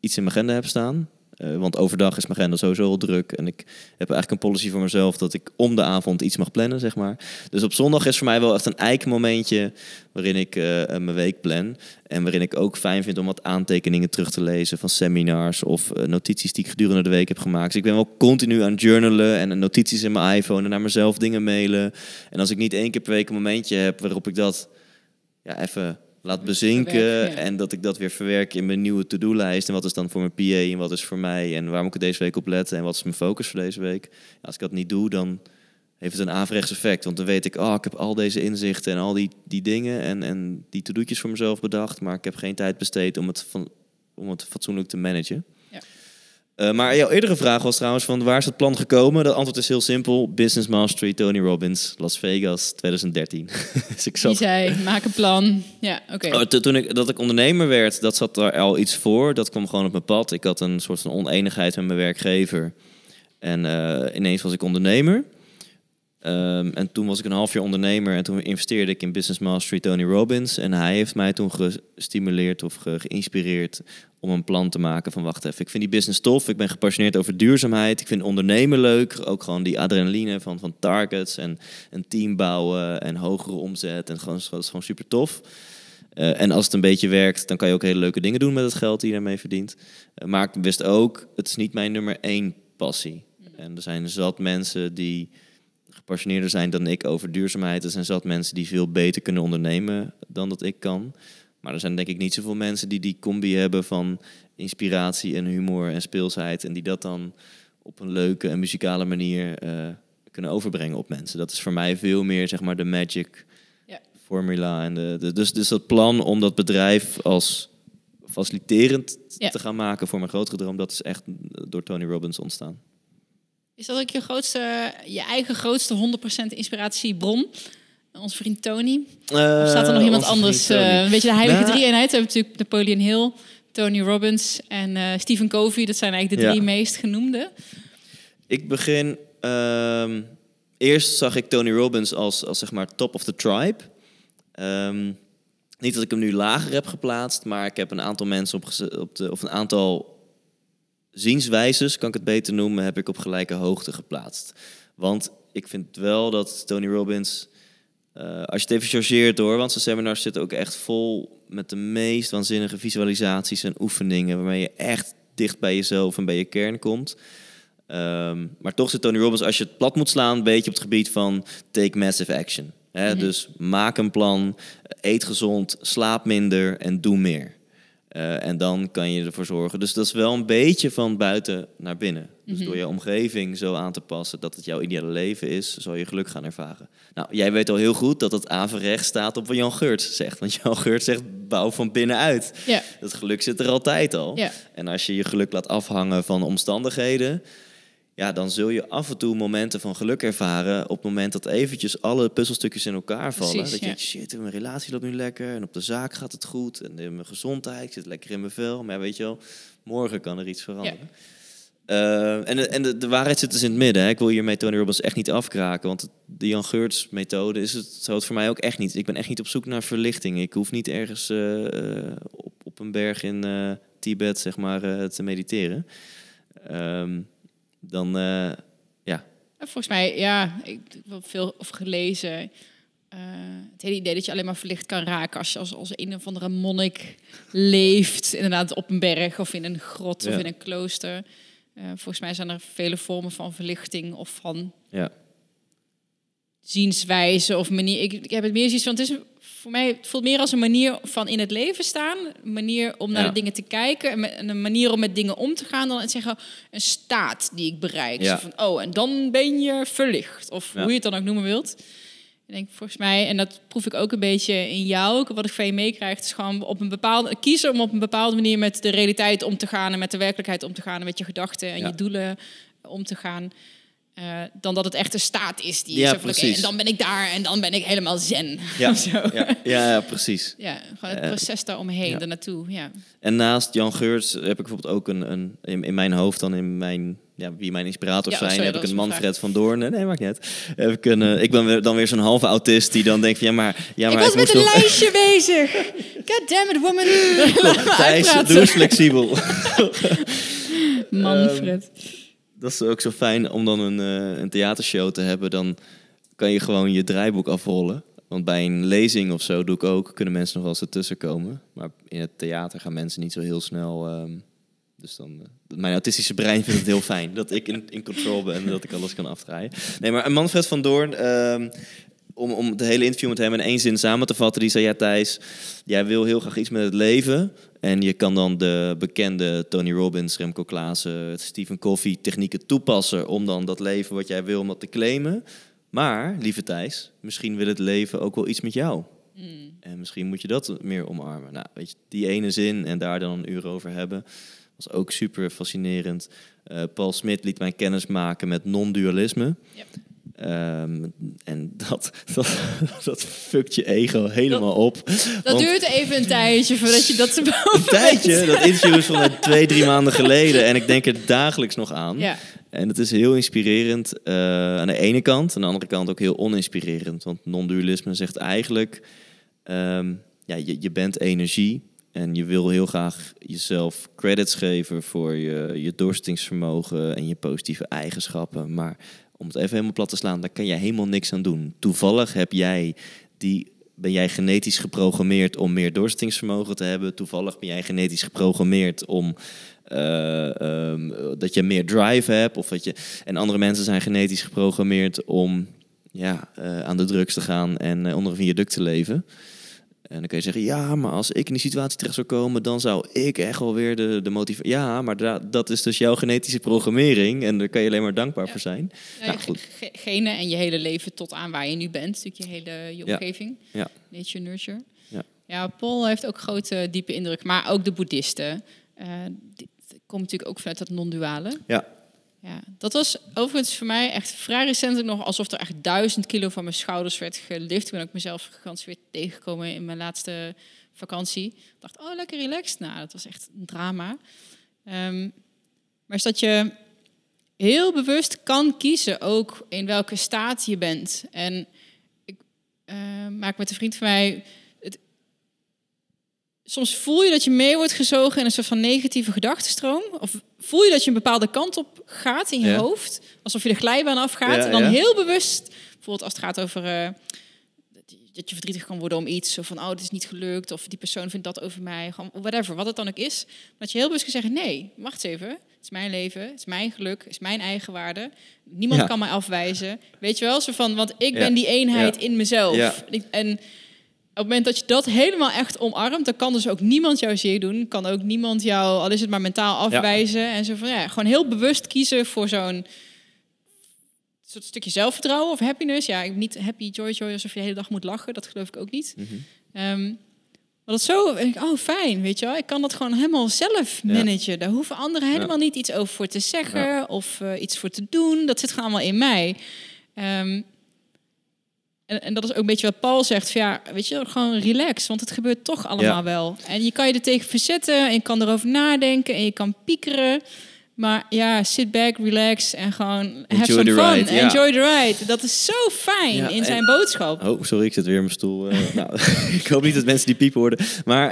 iets in mijn agenda heb staan. Eh, want overdag is mijn agenda sowieso al druk. En ik heb eigenlijk een policy voor mezelf dat ik om de avond iets mag plannen, zeg maar. Dus op zondag is voor mij wel echt een eikmomentje waarin ik eh, eh, mijn week plan. En waarin ik ook fijn vind om wat aantekeningen terug te lezen van seminars of notities die ik gedurende de week heb gemaakt. Dus ik ben wel continu aan journalen en notities in mijn iPhone en naar mezelf dingen mailen. En als ik niet één keer per week een momentje heb waarop ik dat ja, even laat bezinken Verwerken, ja. en dat ik dat weer verwerk in mijn nieuwe to-do-lijst. En wat is dan voor mijn PA en wat is voor mij en waar moet ik deze week op letten en wat is mijn focus voor deze week. Als ik dat niet doe, dan heeft het een averechts effect. Want dan weet ik, oh, ik heb al deze inzichten en al die, die dingen en, en die to-do'tjes voor mezelf bedacht, maar ik heb geen tijd besteed om het, van, om het fatsoenlijk te managen. Eh, maar jouw eerdere vraag was trouwens van waar is het plan gekomen? De antwoord is heel simpel. Business Mastery, Tony Robbins, Las Vegas, 2013. dus ik Die zat zei, maak een plan. Ja, oké. Oh, to- toen ik, dat ik ondernemer werd, dat zat daar al iets voor. Dat kwam gewoon op mijn pad. Ik had een soort van oneenigheid met mijn werkgever. En eh, ineens was ik ondernemer. Ehm, en toen was ik een half jaar ondernemer en toen investeerde ik in Business Mastery Tony Robbins. En hij heeft mij toen gestimuleerd of ge- geïnspireerd om een plan te maken van wacht even, ik vind die business tof. Ik ben gepassioneerd over duurzaamheid. Ik vind ondernemen leuk. Ook gewoon die adrenaline van, van targets en een team bouwen en hogere omzet. En gewoon, dat is gewoon super tof. Eh, en als het een beetje werkt, dan kan je ook hele leuke dingen doen met het geld die je daarmee verdient. Eh, maar ik wist ook, het is niet mijn nummer één passie. En er zijn zat mensen die gepassioneerder zijn dan ik over duurzaamheid. Er zijn zat mensen die veel beter kunnen ondernemen dan dat ik kan. Maar er zijn denk ik niet zoveel mensen die die combi hebben van inspiratie en humor en speelsheid. En die dat dan op een leuke en muzikale manier eh, kunnen overbrengen op mensen. Dat is voor mij veel meer zeg maar de magic Ja. formula. En de, de- dus, dus dat plan om dat bedrijf als faciliterend Ja. te gaan maken voor mijn grotere droom, dat is echt door Tony Robbins ontstaan. Is dat ook je, grootste, je eigen grootste 100% inspiratiebron? Onze vriend Tony? Of staat er nog iemand anders? eh, een beetje de heilige Nou- drie-eenheid. We hebben natuurlijk Napoleon Hill, Tony Robbins en eh, Stephen Covey. Dat zijn eigenlijk de Ja. drie meest genoemde. Ik begin. ehm, eerst zag ik Tony Robbins als, als zeg maar top of the tribe. Ehm, niet dat ik hem nu lager heb geplaatst, maar ik heb een aantal mensen op, op de, of een aantal zienswijzes, kan ik het beter noemen, heb ik op gelijke hoogte geplaatst. Want ik vind wel dat Tony Robbins, eh, als je het even chargeert hoor, want zijn seminars zitten ook echt vol met de meest waanzinnige visualisaties en oefeningen, waarmee je echt dicht bij jezelf en bij je kern komt. Ehm, maar toch zit Tony Robbins, als je het plat moet slaan, een beetje op het gebied van take massive action. Hè? Mhm. Dus maak een plan, eet gezond, slaap minder en doe meer. Eh, en dan kan je ervoor zorgen. Dus dat is wel een beetje van buiten naar binnen. Dus Mhm. door je omgeving zo aan te passen dat het jouw ideale leven is, zal je geluk gaan ervaren. Nou, jij weet al heel goed dat het averechts staat op wat Jan Geurts zegt. Want Jan Geurts zegt bouw van binnenuit. Ja, Dat geluk zit er altijd al. ja. En als je je geluk laat afhangen van omstandigheden, ja, dan zul je af en toe momenten van geluk ervaren op het moment dat eventjes alle puzzelstukjes in elkaar vallen. Precies, dat je ja. shit, mijn relatie loopt nu lekker en op de zaak gaat het goed en in mijn gezondheid, ik zit lekker in mijn vel. Maar weet je wel, morgen kan er iets veranderen. Eh, en de, en de, de waarheid zit dus in het midden. Hè. Ik wil hiermee Tony Robbins echt niet afkraken. Want de Jan Geurts methode is het, zou het voor mij ook echt niet. Ik ben echt niet op zoek naar verlichting. Ik hoef niet ergens eh, eh, op, op een berg in Tibet, zeg maar, te mediteren. Ehm, dan, eh, ja. Volgens mij, ja, ik heb wel veel over gelezen. Eh, het hele idee dat je alleen maar verlicht kan raken als je als, als een of andere monnik leeft, inderdaad op een berg of in een grot Ja. of in een klooster. Eh, volgens mij zijn er vele vormen van verlichting of van Ja. zienswijze of manier. Ik, ik heb het meer zoiets van, het is voor mij het voelt meer als een manier van in het leven staan, een manier om naar Ja. de dingen te kijken en een manier om met dingen om te gaan dan het zeggen een staat die ik bereik. Ja. Zo van, oh, en dan ben je verlicht of Ja. hoe je het dan ook noemen wilt. Ik denk volgens mij, en dat proef ik ook een beetje in jou, ook wat ik van je meekrijg, is gewoon op een bepaalde kiezen om op een bepaalde manier met de realiteit om te gaan en met de werkelijkheid om te gaan en met je gedachten en je doelen om te gaan. Eh, dan dat het echt een staat is die Ja, van, en dan ben ik daar en dan ben ik helemaal zen. Ja. Ja, ja, ja, precies. Ja, gewoon het Eh, proces daaromheen, ja. daar naartoe. Ja. En naast Jan Geurts heb ik bijvoorbeeld ook een, een in, in mijn hoofd dan in mijn ja, wie mijn inspirators Ja, zijn, sorry, heb ik een Manfred van Doorn. Nee, maakt niet uit. Heb ik, een, eh, ik ben weer, dan weer zo'n halve autist die dan denkt van ja, maar ja, ik maar was met een nog- lijstje bezig. God damn it, woman. Thijs, doe eens flexibel. Manfred. Dat is ook zo fijn om dan een, eh, een theatershow te hebben. Dan kan je gewoon je draaiboek afrollen. Want bij een lezing of zo doe ik ook, kunnen mensen nog wel eens ertussen komen. Maar in het theater gaan mensen niet zo heel snel. ehm, dus dan, eh, mijn autistische brein vindt het heel fijn dat ik in, in control ben en dat ik alles kan afdraaien. Nee, maar Manfred van Doorn, ehm, om, om het hele interview met hem in één zin samen te vatten, die zei: Ja, Thijs, jij wil heel graag iets met het leven. En je kan dan de bekende Tony Robbins, Remco Klaassen, Stephen Covey technieken toepassen om dan dat leven wat jij wil, om dat te claimen. Maar, lieve Thijs, misschien wil het leven ook wel iets met jou. Mm. En misschien moet je dat meer omarmen. Nou, weet je, die ene zin en daar dan een uur over hebben, was ook super fascinerend. Eh, Paul Smit liet mij kennis maken met non-dualisme. Yep. Ehm, en dat, dat, dat fuckt je ego helemaal op. Dat Want duurt even een tijdje voordat je dat ze een tijdje, dat interview is van twee, drie maanden geleden. En ik denk er dagelijks nog aan. Ja. En het is heel inspirerend eh, aan de ene kant. Aan de andere kant ook heel oninspirerend. Want non-dualisme zegt eigenlijk... ehm, ja, je, je bent energie. En je wil heel graag jezelf credits geven voor je, je doorzettingsvermogen en je positieve eigenschappen. Maar om het even helemaal plat te slaan, daar kan jij helemaal niks aan doen. Toevallig heb jij die, ben jij genetisch geprogrammeerd om meer doorzettingsvermogen te hebben. Toevallig ben jij genetisch geprogrammeerd om eh, ehm, dat je meer drive hebt. Of dat je, en andere mensen zijn genetisch geprogrammeerd om ja, eh, aan de drugs te gaan en eh, onder een viaduct te leven. En dan kun je zeggen, ja, maar als ik in die situatie terecht zou komen, dan zou ik echt wel weer de, de. Ja, maar da- dat is dus jouw genetische programmering en daar kan je alleen maar dankbaar Ja. voor zijn. Ja, Nou, goed. ge- Gene en je hele leven tot aan waar je nu bent. Natuurlijk je hele je omgeving. Ja. Nature, nurture. Ja. ja, Paul heeft ook grote, diepe indruk. Maar ook de boeddhisten. Die komt natuurlijk ook vanuit dat non-duale. Ja, Ja, dat was overigens voor mij echt vrij recentelijk nog alsof er echt duizend kilo van mijn schouders werd gelift. Ik ben ook mezelf weer tegengekomen in mijn laatste vakantie. Ik dacht, oh, lekker relaxed. Nou, dat was echt een drama. Ehm, maar is dat je heel bewust kan kiezen ook in welke staat je bent. En ik eh, maak met een vriend van mij... Soms voel je dat je mee wordt gezogen in een soort van negatieve gedachtenstroom. Of voel je dat je een bepaalde kant op gaat in je Ja. hoofd. Alsof je de glijbaan afgaat. Ja, en dan ja. heel bewust, bijvoorbeeld als het gaat over... eh, dat je- verdrietig kan worden om iets. Zo van, oh, het is niet gelukt. Of die persoon vindt dat over mij. Gewoon whatever, wat het dan ook is. Dat je heel bewust kan zeggen, nee, wacht even. Het is mijn leven, het is mijn geluk, het is mijn eigen waarde. Niemand kan mij afwijzen. Weet je wel, zo van, want ik ben die eenheid in mezelf. En het moment dat je dat helemaal echt omarmt, dan kan dus ook niemand jou zeer doen. Kan ook niemand jou, al is het maar mentaal afwijzen. En zo van ja, gewoon heel bewust kiezen voor zo'n soort stukje zelfvertrouwen of happiness. Ja, ik niet happy, joy, joy, alsof je de hele dag moet lachen. Dat geloof ik ook niet. Mhm. Ehm, maar dat zo, denk ik, oh fijn, weet je wel. Ik kan dat gewoon helemaal zelf Ja. managen. Daar hoeven anderen helemaal niet iets over voor te zeggen of eh, iets voor te doen. Dat zit gewoon allemaal in mij. Ehm, en, en dat is ook een beetje wat Paul zegt. Van ja, weet je, gewoon relax, want het gebeurt toch allemaal Ja. wel. En je kan je er tegen verzetten en je kan erover nadenken en je kan piekeren. Maar ja, sit back, relax en gewoon have Enjoy some fun. ride, ja. Enjoy the ride. Dat is zo fijn Ja, in en- zijn boodschap. Oh, sorry, ik zit weer in mijn stoel. Eh, nou, ik hoop niet dat mensen die piepen hoorden. Maar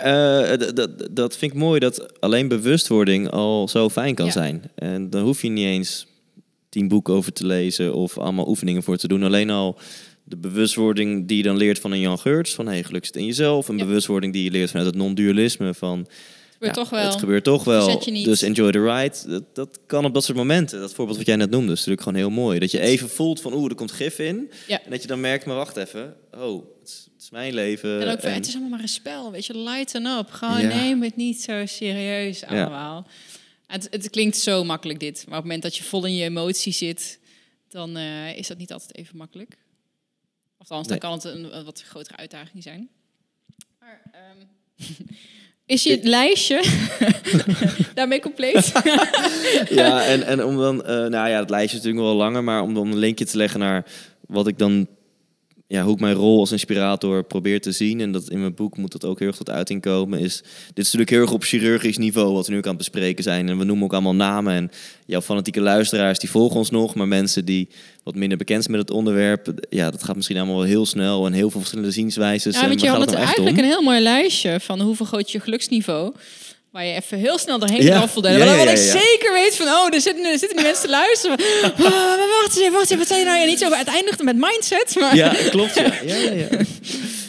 d- dat vind ik mooi dat alleen bewustwording al zo fijn kan Ja. zijn. En dan hoef je niet eens tien boeken over te lezen of allemaal oefeningen voor te doen. Alleen al de bewustwording die je dan leert van een Jan Geurts. Van hey, geluk zit in jezelf. Een Ja. bewustwording die je leert vanuit het non-dualisme. Van Het gebeurt ja, toch wel. Het gebeurt toch. Dus enjoy the ride. Dat, dat kan op dat soort momenten. Dat voorbeeld wat jij net noemde is natuurlijk gewoon heel mooi. Dat je even voelt van oeh, er komt gif in. Ja. En dat je dan merkt, maar wacht even. Oh, het is, het is mijn leven. En ook en- het is allemaal maar een spel, weet je, lighten up. Gewoon Ja. neem het niet zo serieus allemaal. Het, het klinkt zo makkelijk dit, maar op het moment dat je vol in je emotie zit, dan eh, is dat niet altijd even makkelijk. Althans, dan Nee. kan het een, een wat grotere uitdaging zijn. Maar, ehm, is je lijstje daarmee compleet? ja, en, en om dan, eh, nou ja, het lijstje is natuurlijk wel langer, maar om dan een linkje te leggen naar wat ik dan, ja, hoe ik mijn rol als inspirator probeer te zien. En dat in mijn boek moet dat ook heel erg tot uiting komen. Is, dit is natuurlijk heel erg op chirurgisch niveau wat we nu ook aan het bespreken zijn. En we noemen ook allemaal namen. En jouw fanatieke luisteraars die volgen ons nog, maar mensen die wat minder bekend zijn met het onderwerp, ja, dat gaat misschien allemaal wel heel snel en heel veel verschillende zienswijzes. Ja, want je had het nou eigenlijk om? een heel mooi lijstje van hoe vergroot je geluksniveau. Waar je even heel snel doorheen Ja. kan voelen. Ja, Wat ja, ja, ik zeker weet van, oh, er zitten, er zitten mensen te luisteren. Oh, maar wacht eens even, wacht even. Wat zei je nou? Ja, niet zo, het eindigt met mindset. Maar Ja, klopt. Ja. Ja, ja, ja.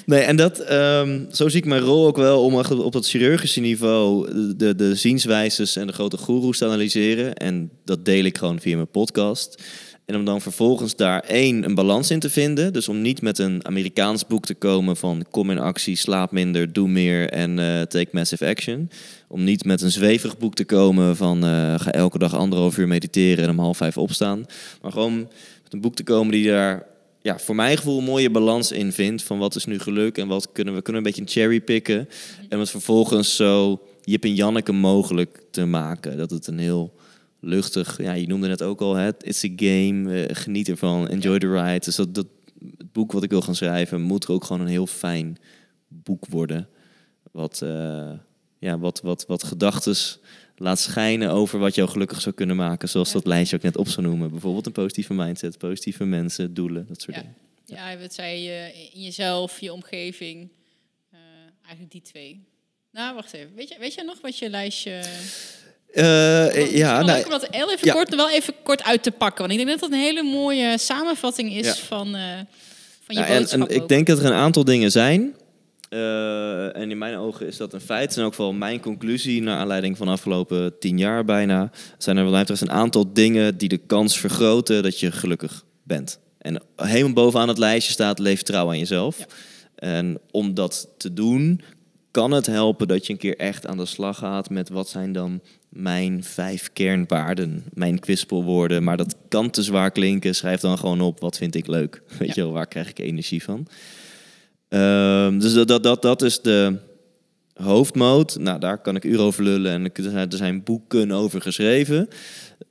Nee, en dat, ehm, zo zie ik mijn rol ook wel om op dat chirurgische niveau de, de zienswijzes en de grote goeroes te analyseren. En dat deel ik gewoon via mijn podcast. En om dan vervolgens daar één, een balans in te vinden. Dus om niet met een Amerikaans boek te komen van kom in actie, slaap minder, doe meer en eh, take massive action. Om niet met een zweverig boek te komen van eh, ga elke dag anderhalf uur mediteren en om half vijf opstaan. Maar gewoon met een boek te komen die daar ja, voor mijn gevoel een mooie balans in vindt. Van wat is nu geluk en wat kunnen we kunnen een beetje een cherry picken. En het vervolgens zo Jip en Janneke mogelijk te maken. Dat het een heel luchtig, ja, je noemde het ook al, het it's a game, eh, geniet ervan, enjoy the ride. Dus dat, dat, het boek wat ik wil gaan schrijven moet er ook gewoon een heel fijn boek worden. Wat, eh, ja, wat, wat, wat gedachtes laat schijnen over wat jou gelukkig zou kunnen maken. Zoals dat lijstje ook net op zou noemen. Bijvoorbeeld een positieve mindset, positieve mensen, doelen, dat soort Ja. dingen. ja, wat zei je in jezelf, je omgeving. eh, eigenlijk die twee. Nou, wacht even. Weet je, weet je nog wat je lijstje... Misschien ja, nou, om dat heel even, ja. kort, wel even kort uit te pakken. Want ik denk dat dat een hele mooie samenvatting is Ja. van, van je Nou, boodschap en ik denk dat er een aantal dingen zijn. Eh, en in mijn ogen is dat een feit. En ook wel mijn conclusie, naar aanleiding van de afgelopen tien jaar bijna. Zijn er mij betreft een aantal dingen die de kans vergroten dat je gelukkig bent. En helemaal bovenaan het lijstje staat: leef trouw aan jezelf. Ja. En om dat te doen, kan het helpen dat je een keer echt aan de slag gaat met wat zijn dan mijn vijf kernwaarden, mijn kwispelwoorden. Maar dat kan te zwaar klinken. Schrijf dan gewoon op wat vind ik leuk. Weet Ja. je wel, waar krijg ik energie van? Ehm, dus dat, dat, dat, dat is de hoofdmoot. Nou, daar kan ik uren over lullen en er zijn, boeken over geschreven.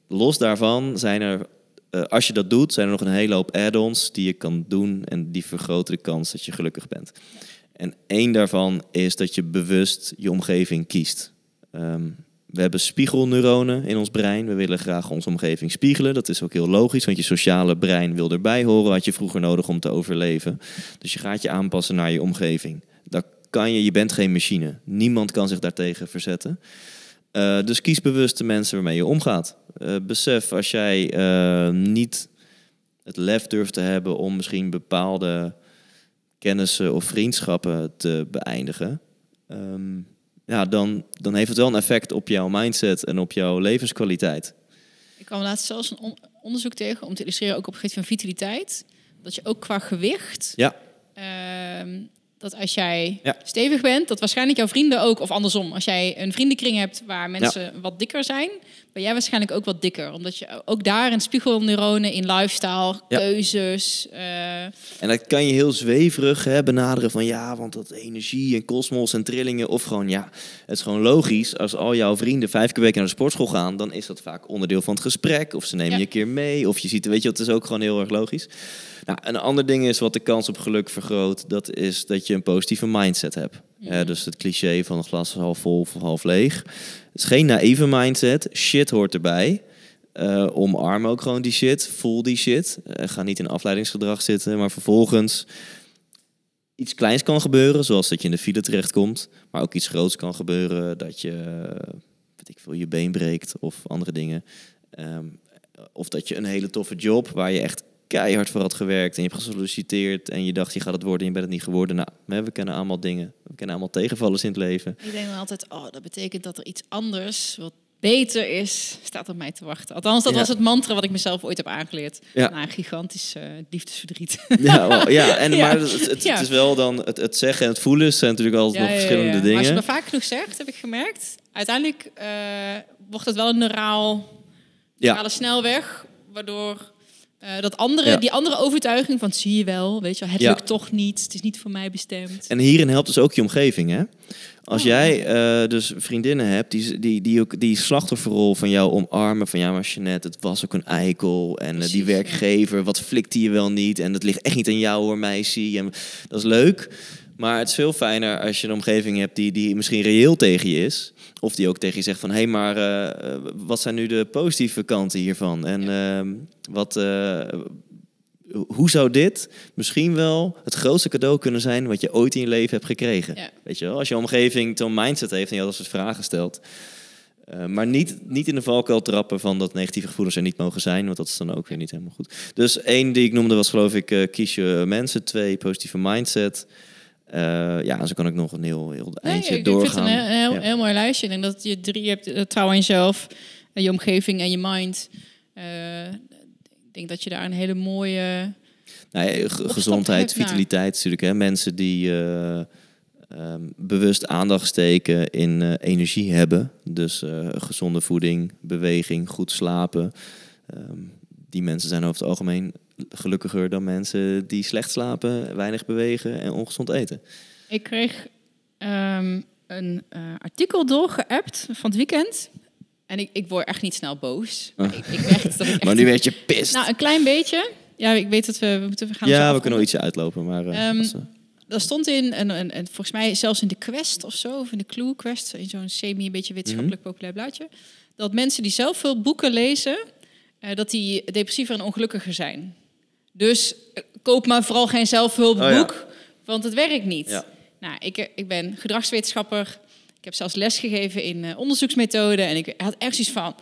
Los daarvan zijn er, eh, als je dat doet, zijn er nog een hele hoop add-ons die je kan doen en die vergroten de kans dat je gelukkig bent. En één daarvan is dat je bewust je omgeving kiest. Ehm, we hebben spiegelneuronen in ons brein. We willen graag onze omgeving spiegelen. Dat is ook heel logisch, want je sociale brein wil erbij horen. Had je vroeger nodig om te overleven. Dus je gaat je aanpassen naar je omgeving. Dat kan je, je bent geen machine. Niemand kan zich daartegen verzetten. Eh, dus kies bewust de mensen waarmee je omgaat. Eh, besef als jij eh, niet het lef durft te hebben om misschien bepaalde kennissen of vriendschappen te beëindigen. ehm, ja, dan, dan heeft het wel een effect op jouw mindset en op jouw levenskwaliteit. Ik kwam laatst zelfs een on- onderzoek tegen om te illustreren, ook op het gebied van vitaliteit. Dat je ook qua gewicht, Ja, ehm, dat als jij Ja. stevig bent, dat waarschijnlijk jouw vrienden ook, of andersom, als jij een vriendenkring hebt waar mensen wat dikker zijn, ben jij waarschijnlijk ook wat dikker. Omdat je ook daar in spiegelneuronen, in lifestyle, Ja. keuzes. eh, En dat kan je heel zweverig hè, benaderen van ja, want dat energie en kosmos en trillingen. Of gewoon ja, het is gewoon logisch. Als al jouw vrienden vijf keer per week naar de sportschool gaan, dan is dat vaak onderdeel van het gesprek. Of ze nemen je een keer mee. Of je ziet, weet je, het is ook gewoon heel erg logisch. Nou, een ander ding is wat de kans op geluk vergroot. Dat is dat je een positieve mindset hebt. Dus het cliché van het glas half vol of half leeg. Het is geen naïeve mindset. Shit hoort erbij. Eh, omarm ook gewoon die shit. Voel die shit. Eh, ga niet in afleidingsgedrag zitten. Maar vervolgens iets kleins kan gebeuren. Zoals dat je in de file terechtkomt. Maar ook iets groots kan gebeuren. Dat je, weet ik veel, je been breekt of andere dingen. Ehm, of dat je een hele toffe job waar je echt keihard voor had gewerkt en je hebt gesolliciteerd en je dacht je gaat het worden en je bent het niet geworden. Nou, we kennen allemaal dingen. We kennen allemaal tegenvallers in het leven. Ik denk dan altijd, oh, dat betekent dat er iets anders wat beter is, staat op mij te wachten. Althans, dat Ja. was het mantra wat ik mezelf ooit heb aangeleerd. Ja. Na een gigantisch eh, liefdesverdriet. Ja, wel, ja en, Ja. maar het, het, is wel dan het, het zeggen en het voelen zijn natuurlijk altijd nog verschillende Maar als je dingen. het vaak genoeg zegt, heb ik gemerkt, uiteindelijk eh, wordt het wel een neuraal, Ja. neurale snelweg, waardoor eh, dat andere, Ja. die andere overtuiging van zie je wel, weet je, wel, het Ja. lukt toch niet, het is niet voor mij bestemd. En hierin helpt dus ook je omgeving, hè? Als Oh. jij eh, dus vriendinnen hebt die, die, die ook die slachtofferrol van jou omarmen, van ja, maar Jeanette, het was ook een eikel. En eh, die ja. werkgever, wat flikt die je wel niet? En dat ligt echt niet aan jou hoor, meisje. En dat is leuk. Maar het is veel fijner als je een omgeving hebt die, die misschien reëel tegen je is. Of die ook tegen je zegt van, hé, hey, maar eh, eh, wat zijn nu de positieve kanten hiervan? En ehm, wat, eh, hoe zou dit misschien wel het grootste cadeau kunnen zijn wat je ooit in je leven hebt gekregen? Ja. Weet je wel, als je omgeving zo'n mindset heeft en je dat soort vragen stelt. Maar niet, niet in de valkuil trappen van dat negatieve gevoelens er niet mogen zijn, want dat is dan ook weer niet helemaal goed. Dus één die ik noemde was geloof ik kies je mensen. Twee, positieve mindset. Eh, ja, zo kan ik nog een heel, heel Nee, eindje ik, ik vind het doorgaan. een heel, heel, Ja. heel mooi lijstje. Ik denk dat je drie hebt, eh, trouw aan jezelf, je omgeving en je mind. Eh, ik denk dat je daar een hele mooie... Nou ja, gezondheid, vitaliteit natuurlijk. Hè? Mensen die eh, ehm, bewust aandacht steken in energie hebben. Dus gezonde voeding, beweging, goed slapen. Ehm, die mensen zijn over het algemeen gelukkiger dan mensen die slecht slapen, weinig bewegen en ongezond eten. Ik kreeg ehm, een eh, artikel doorgeappt van het weekend. En ik, ik word echt niet snel boos. Ah. Ik, ik merk dat ik echt... Maar nu werd je pist. Nou, een klein beetje. Ja, ik weet dat we, we moeten gaan. ja, we kunnen wel ietsje uitlopen. Maar, Daar stond in, en, en, en volgens mij zelfs in de Quest of zo, of in de Clue Quest, in zo'n semi een beetje wetenschappelijk Mhm. populair blaadje, dat mensen die zelf veel boeken lezen, eh, dat die depressiever en ongelukkiger zijn. Dus eh, koop maar vooral geen zelfhulpboek, Oh want het werkt niet. Ja. Nou, ik, eh, ik ben gedragswetenschapper. Ik heb zelfs les gegeven in eh, onderzoeksmethoden. En ik had echt zoiets van...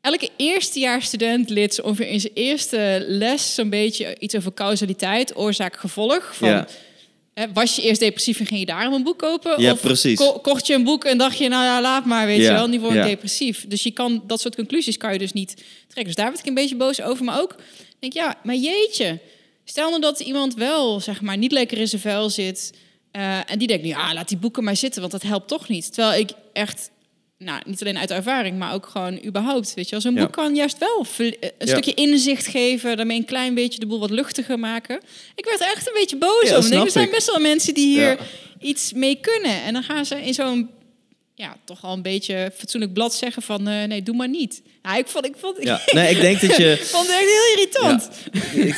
Elke eerstejaarsstudent zo ongeveer in zijn eerste les... zo'n beetje iets over causaliteit, oorzaak-gevolg. Van, Ja. hè, was je eerst depressief en ging je daarom een boek kopen? Ja, of precies. ko- kocht je een boek en dacht je, nou ja, laat maar, weet je wel. Nu word ik depressief. Dus je kan, dat soort conclusies kan je dus niet trekken. Dus daar werd ik een beetje boos over. Maar ook, denk ik, ja, maar jeetje... Stel nou dat iemand wel, zeg maar, niet lekker in zijn vel zit. eh, en die denkt nu, ja, laat die boeken maar zitten, want dat helpt toch niet. Terwijl ik echt, nou, niet alleen uit ervaring, maar ook gewoon überhaupt, weet je. Zo'n Ja. boek kan juist wel eh, een Ja. stukje inzicht geven, daarmee een klein beetje de boel wat luchtiger maken. Ik werd er echt een beetje boos Ja, snap Er zijn best wel mensen die hier iets mee kunnen. En dan gaan ze in zo'n, ja, toch al een beetje fatsoenlijk blad zeggen van, eh, nee, doe maar niet. Nou, ik vond, ik vond, ja. Nee, ik denk dat je... ik vond het echt heel irritant.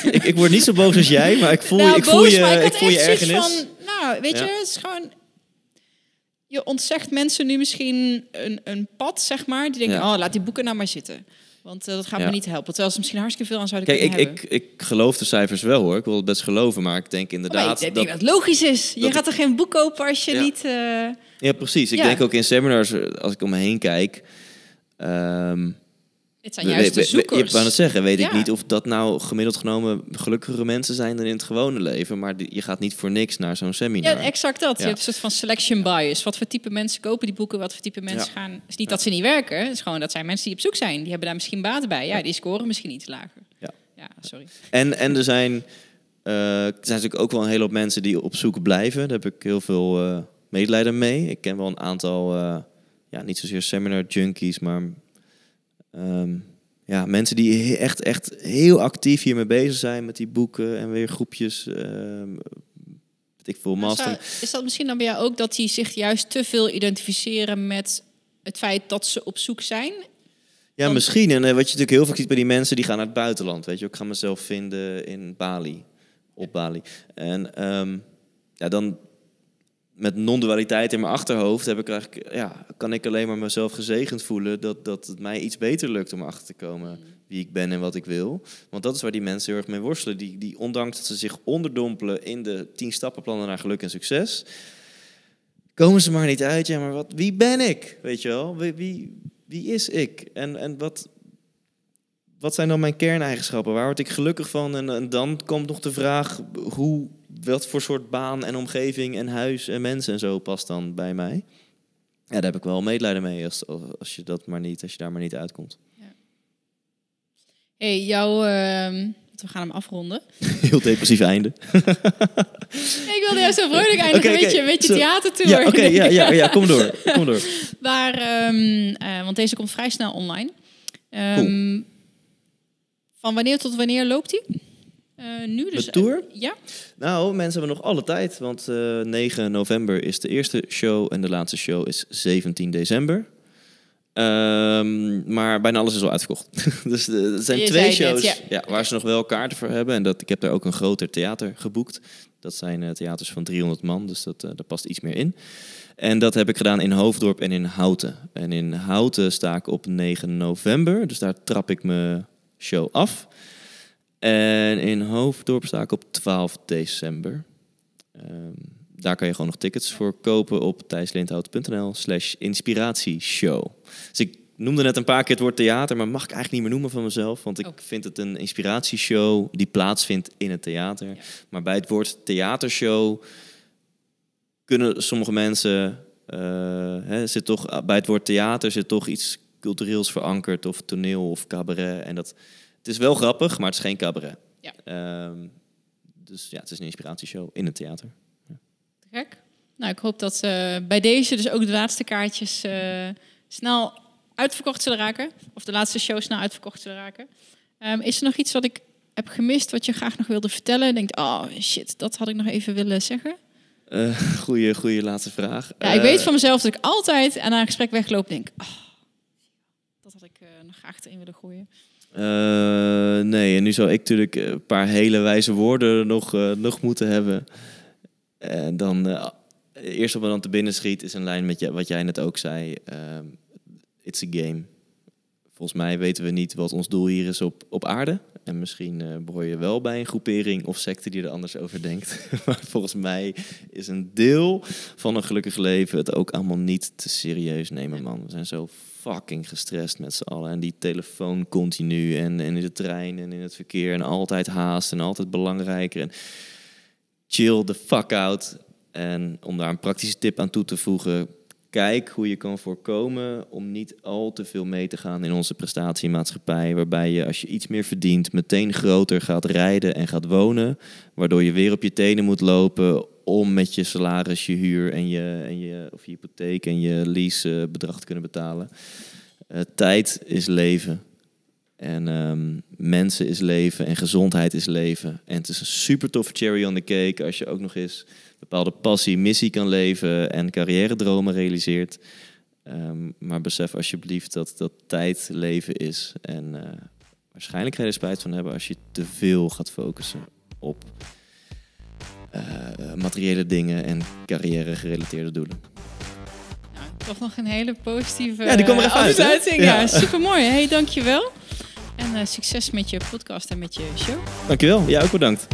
ik, ik, ik word niet zo boos als jij, maar ik voel, Nou, ik voel je, ik voel je ergernis. van, nou, weet Ja. je, het is gewoon... Je ontzegt mensen nu misschien een, een pad, zeg maar. Die denken, oh, laat die boeken nou maar zitten. Want eh, dat gaat Ja. me niet helpen. Terwijl ze misschien hartstikke veel aan zouden Kijk, ik, kunnen ik, hebben. ik geloof de cijfers wel hoor. Ik wil het best geloven, maar ik denk Maar inderdaad... ik denk dat, dat logisch is. Je gaat er geen boek kopen als je Ja. niet... eh, ja, precies. Ik denk ook in seminars, eh, als ik om me heen kijk... ehm, het zijn juist de we- we- zoekers. Je wou het zeggen, weet ik Ja. niet of dat nou gemiddeld genomen gelukkigere mensen zijn dan in het gewone leven. Maar je gaat niet voor niks naar zo'n Ja, seminar. exact dat. Ja. Je hebt een soort van selection bias. Wat voor type mensen kopen die boeken, wat voor type mensen Ja. gaan... Het is niet dat ze niet werken. Het is gewoon dat zijn mensen die op zoek zijn. Die hebben daar misschien baat bij. Ja, die scoren misschien iets lager. Ja. Ja, sorry. En, en er zijn, eh, er zijn natuurlijk ook wel een hele hoop mensen die op zoek blijven. Daar heb ik heel veel eh, medelijden mee. Ik ken wel een aantal, eh, ja, niet zozeer seminar junkies, maar ehm, ja, mensen die echt, echt heel actief hiermee bezig zijn met die boeken en weer groepjes. weet ik veel, Maar master. zou- is dat misschien dan bij jou ook dat die zich juist te veel identificeren met het feit dat ze op zoek zijn? Ja, Want- misschien. En eh, wat je natuurlijk heel vaak ziet bij die mensen, die gaan naar het buitenland. Weet je, ik ga mezelf vinden in Bali, op Bali. En ehm, ja, dan, met non-dualiteit in mijn achterhoofd heb ik eigenlijk, ja, kan ik alleen maar mezelf gezegend voelen dat, dat het mij iets beter lukt om achter te komen wie ik ben en wat ik wil. Want dat is waar die mensen heel erg mee worstelen. Die, die ondanks dat ze zich onderdompelen in de tien stappenplannen naar geluk en succes, komen ze maar niet uit. Ja, maar wat, wie ben ik? Weet je wel? Wie, wie, wie is ik? En, en wat, wat zijn dan mijn kerneigenschappen? Waar word ik gelukkig van? En, en dan komt nog de vraag, hoe, wat voor soort baan en omgeving en huis en mensen en zo past dan bij mij? Ja, daar heb ik wel medelijden mee als, als, je, dat maar niet, als je daar maar niet uitkomt. Hey, jouw... ehm, we gaan hem afronden. Heel depressief einde. ik wilde juist zo vrolijk eindigen, Oké, weet oké. je, een beetje theatertour. Ja, oké, ja, ja, ja, kom door. Kom door. Maar, ehm, eh, want deze komt vrij snel online. Ehm, Van wanneer tot wanneer loopt die? Eh, nu dus. De tour? ja. Nou, mensen hebben nog alle tijd, want eh 9 november is de eerste show en de laatste show is 17 december. Ehm, maar bijna alles is al uitverkocht. dus eh, er zijn Je twee shows ja. waar ze nog wel kaarten voor hebben. En dat, ik heb daar ook een groter theater geboekt. Dat zijn eh, theaters van 300 man, dus dat, eh, daar past iets meer in. En dat heb ik gedaan in Hoofddorp en in Houten. En in Houten sta ik op 9 november, dus daar trap ik mijn show af. En in Hoofddorp sta ik op 12 december. Ehm, daar kan je gewoon nog tickets voor kopen op thijslindhout.nl slash inspiratieshow. Dus ik noemde net een paar keer het woord theater, maar mag ik eigenlijk niet meer noemen van mezelf. Want ik Oh. vind het een inspiratieshow die plaatsvindt in het theater. Ja. Maar bij het woord theatershow kunnen sommige mensen... eh, hè, zit toch, bij het woord theater zit toch iets cultureels verankerd... of toneel of cabaret. En dat, het is wel grappig, maar het is geen cabaret. Ja. Ehm, dus ja, het is een inspiratieshow in het theater. Te gek. Nou, ik hoop dat eh, bij deze dus ook de laatste kaartjes eh, snel uitverkocht zullen raken. Of de laatste show snel uitverkocht zullen raken. Ehm, is er nog iets wat ik heb gemist, wat je graag nog wilde vertellen? Denkt, oh shit, dat had ik nog even willen zeggen. Eh goeie, goeie laatste vraag. Ja, ik weet van mezelf dat ik altijd aan een gesprek wegloop denk, oh, dat had ik nog graag erin willen gooien. Eh, nee, en nu zou ik natuurlijk een paar hele wijze woorden nog, eh, nog moeten hebben. En dan, eh eerst wat me dan te binnen schiet, is een lijn met je, wat jij net ook zei. Ehm, it's a game. Volgens mij weten we niet wat ons doel hier is op, op aarde. En misschien eh behoor je wel bij een groepering of secte die er anders over denkt. maar volgens mij is een deel van een gelukkig leven het ook allemaal niet te serieus nemen, man. We zijn zo fucking gestrest met z'n allen. En die telefoon continu en, in de trein en in het verkeer. En altijd haast en altijd belangrijker. En chill the fuck out. En om daar een praktische tip aan toe te voegen... Kijk hoe je kan voorkomen om niet al te veel mee te gaan in onze prestatiemaatschappij. Waarbij je als je iets meer verdient meteen groter gaat rijden en gaat wonen. Waardoor je weer op je tenen moet lopen om met je salaris, je huur en je, en je, of je hypotheek en je lease eh, bedrag te kunnen betalen. Eh, tijd is leven. En ehm, mensen is leven en gezondheid is leven. En het is een super toffe cherry on the cake als je ook nog eens bepaalde passie, missie kan leven en carrière-dromen realiseert. Ehm, maar besef alsjeblieft dat dat tijd leven is. En eh, waarschijnlijk ga je er spijt van hebben als je te veel gaat focussen op materiële dingen en carrière-gerelateerde doelen. Nou, toch nog een hele positieve Ja, die kwam er uit, afsluiting. Ja, Ja. super mooi. Hey, dankjewel. En eh, succes met je podcast en met je show. Dankjewel. Jij ook bedankt.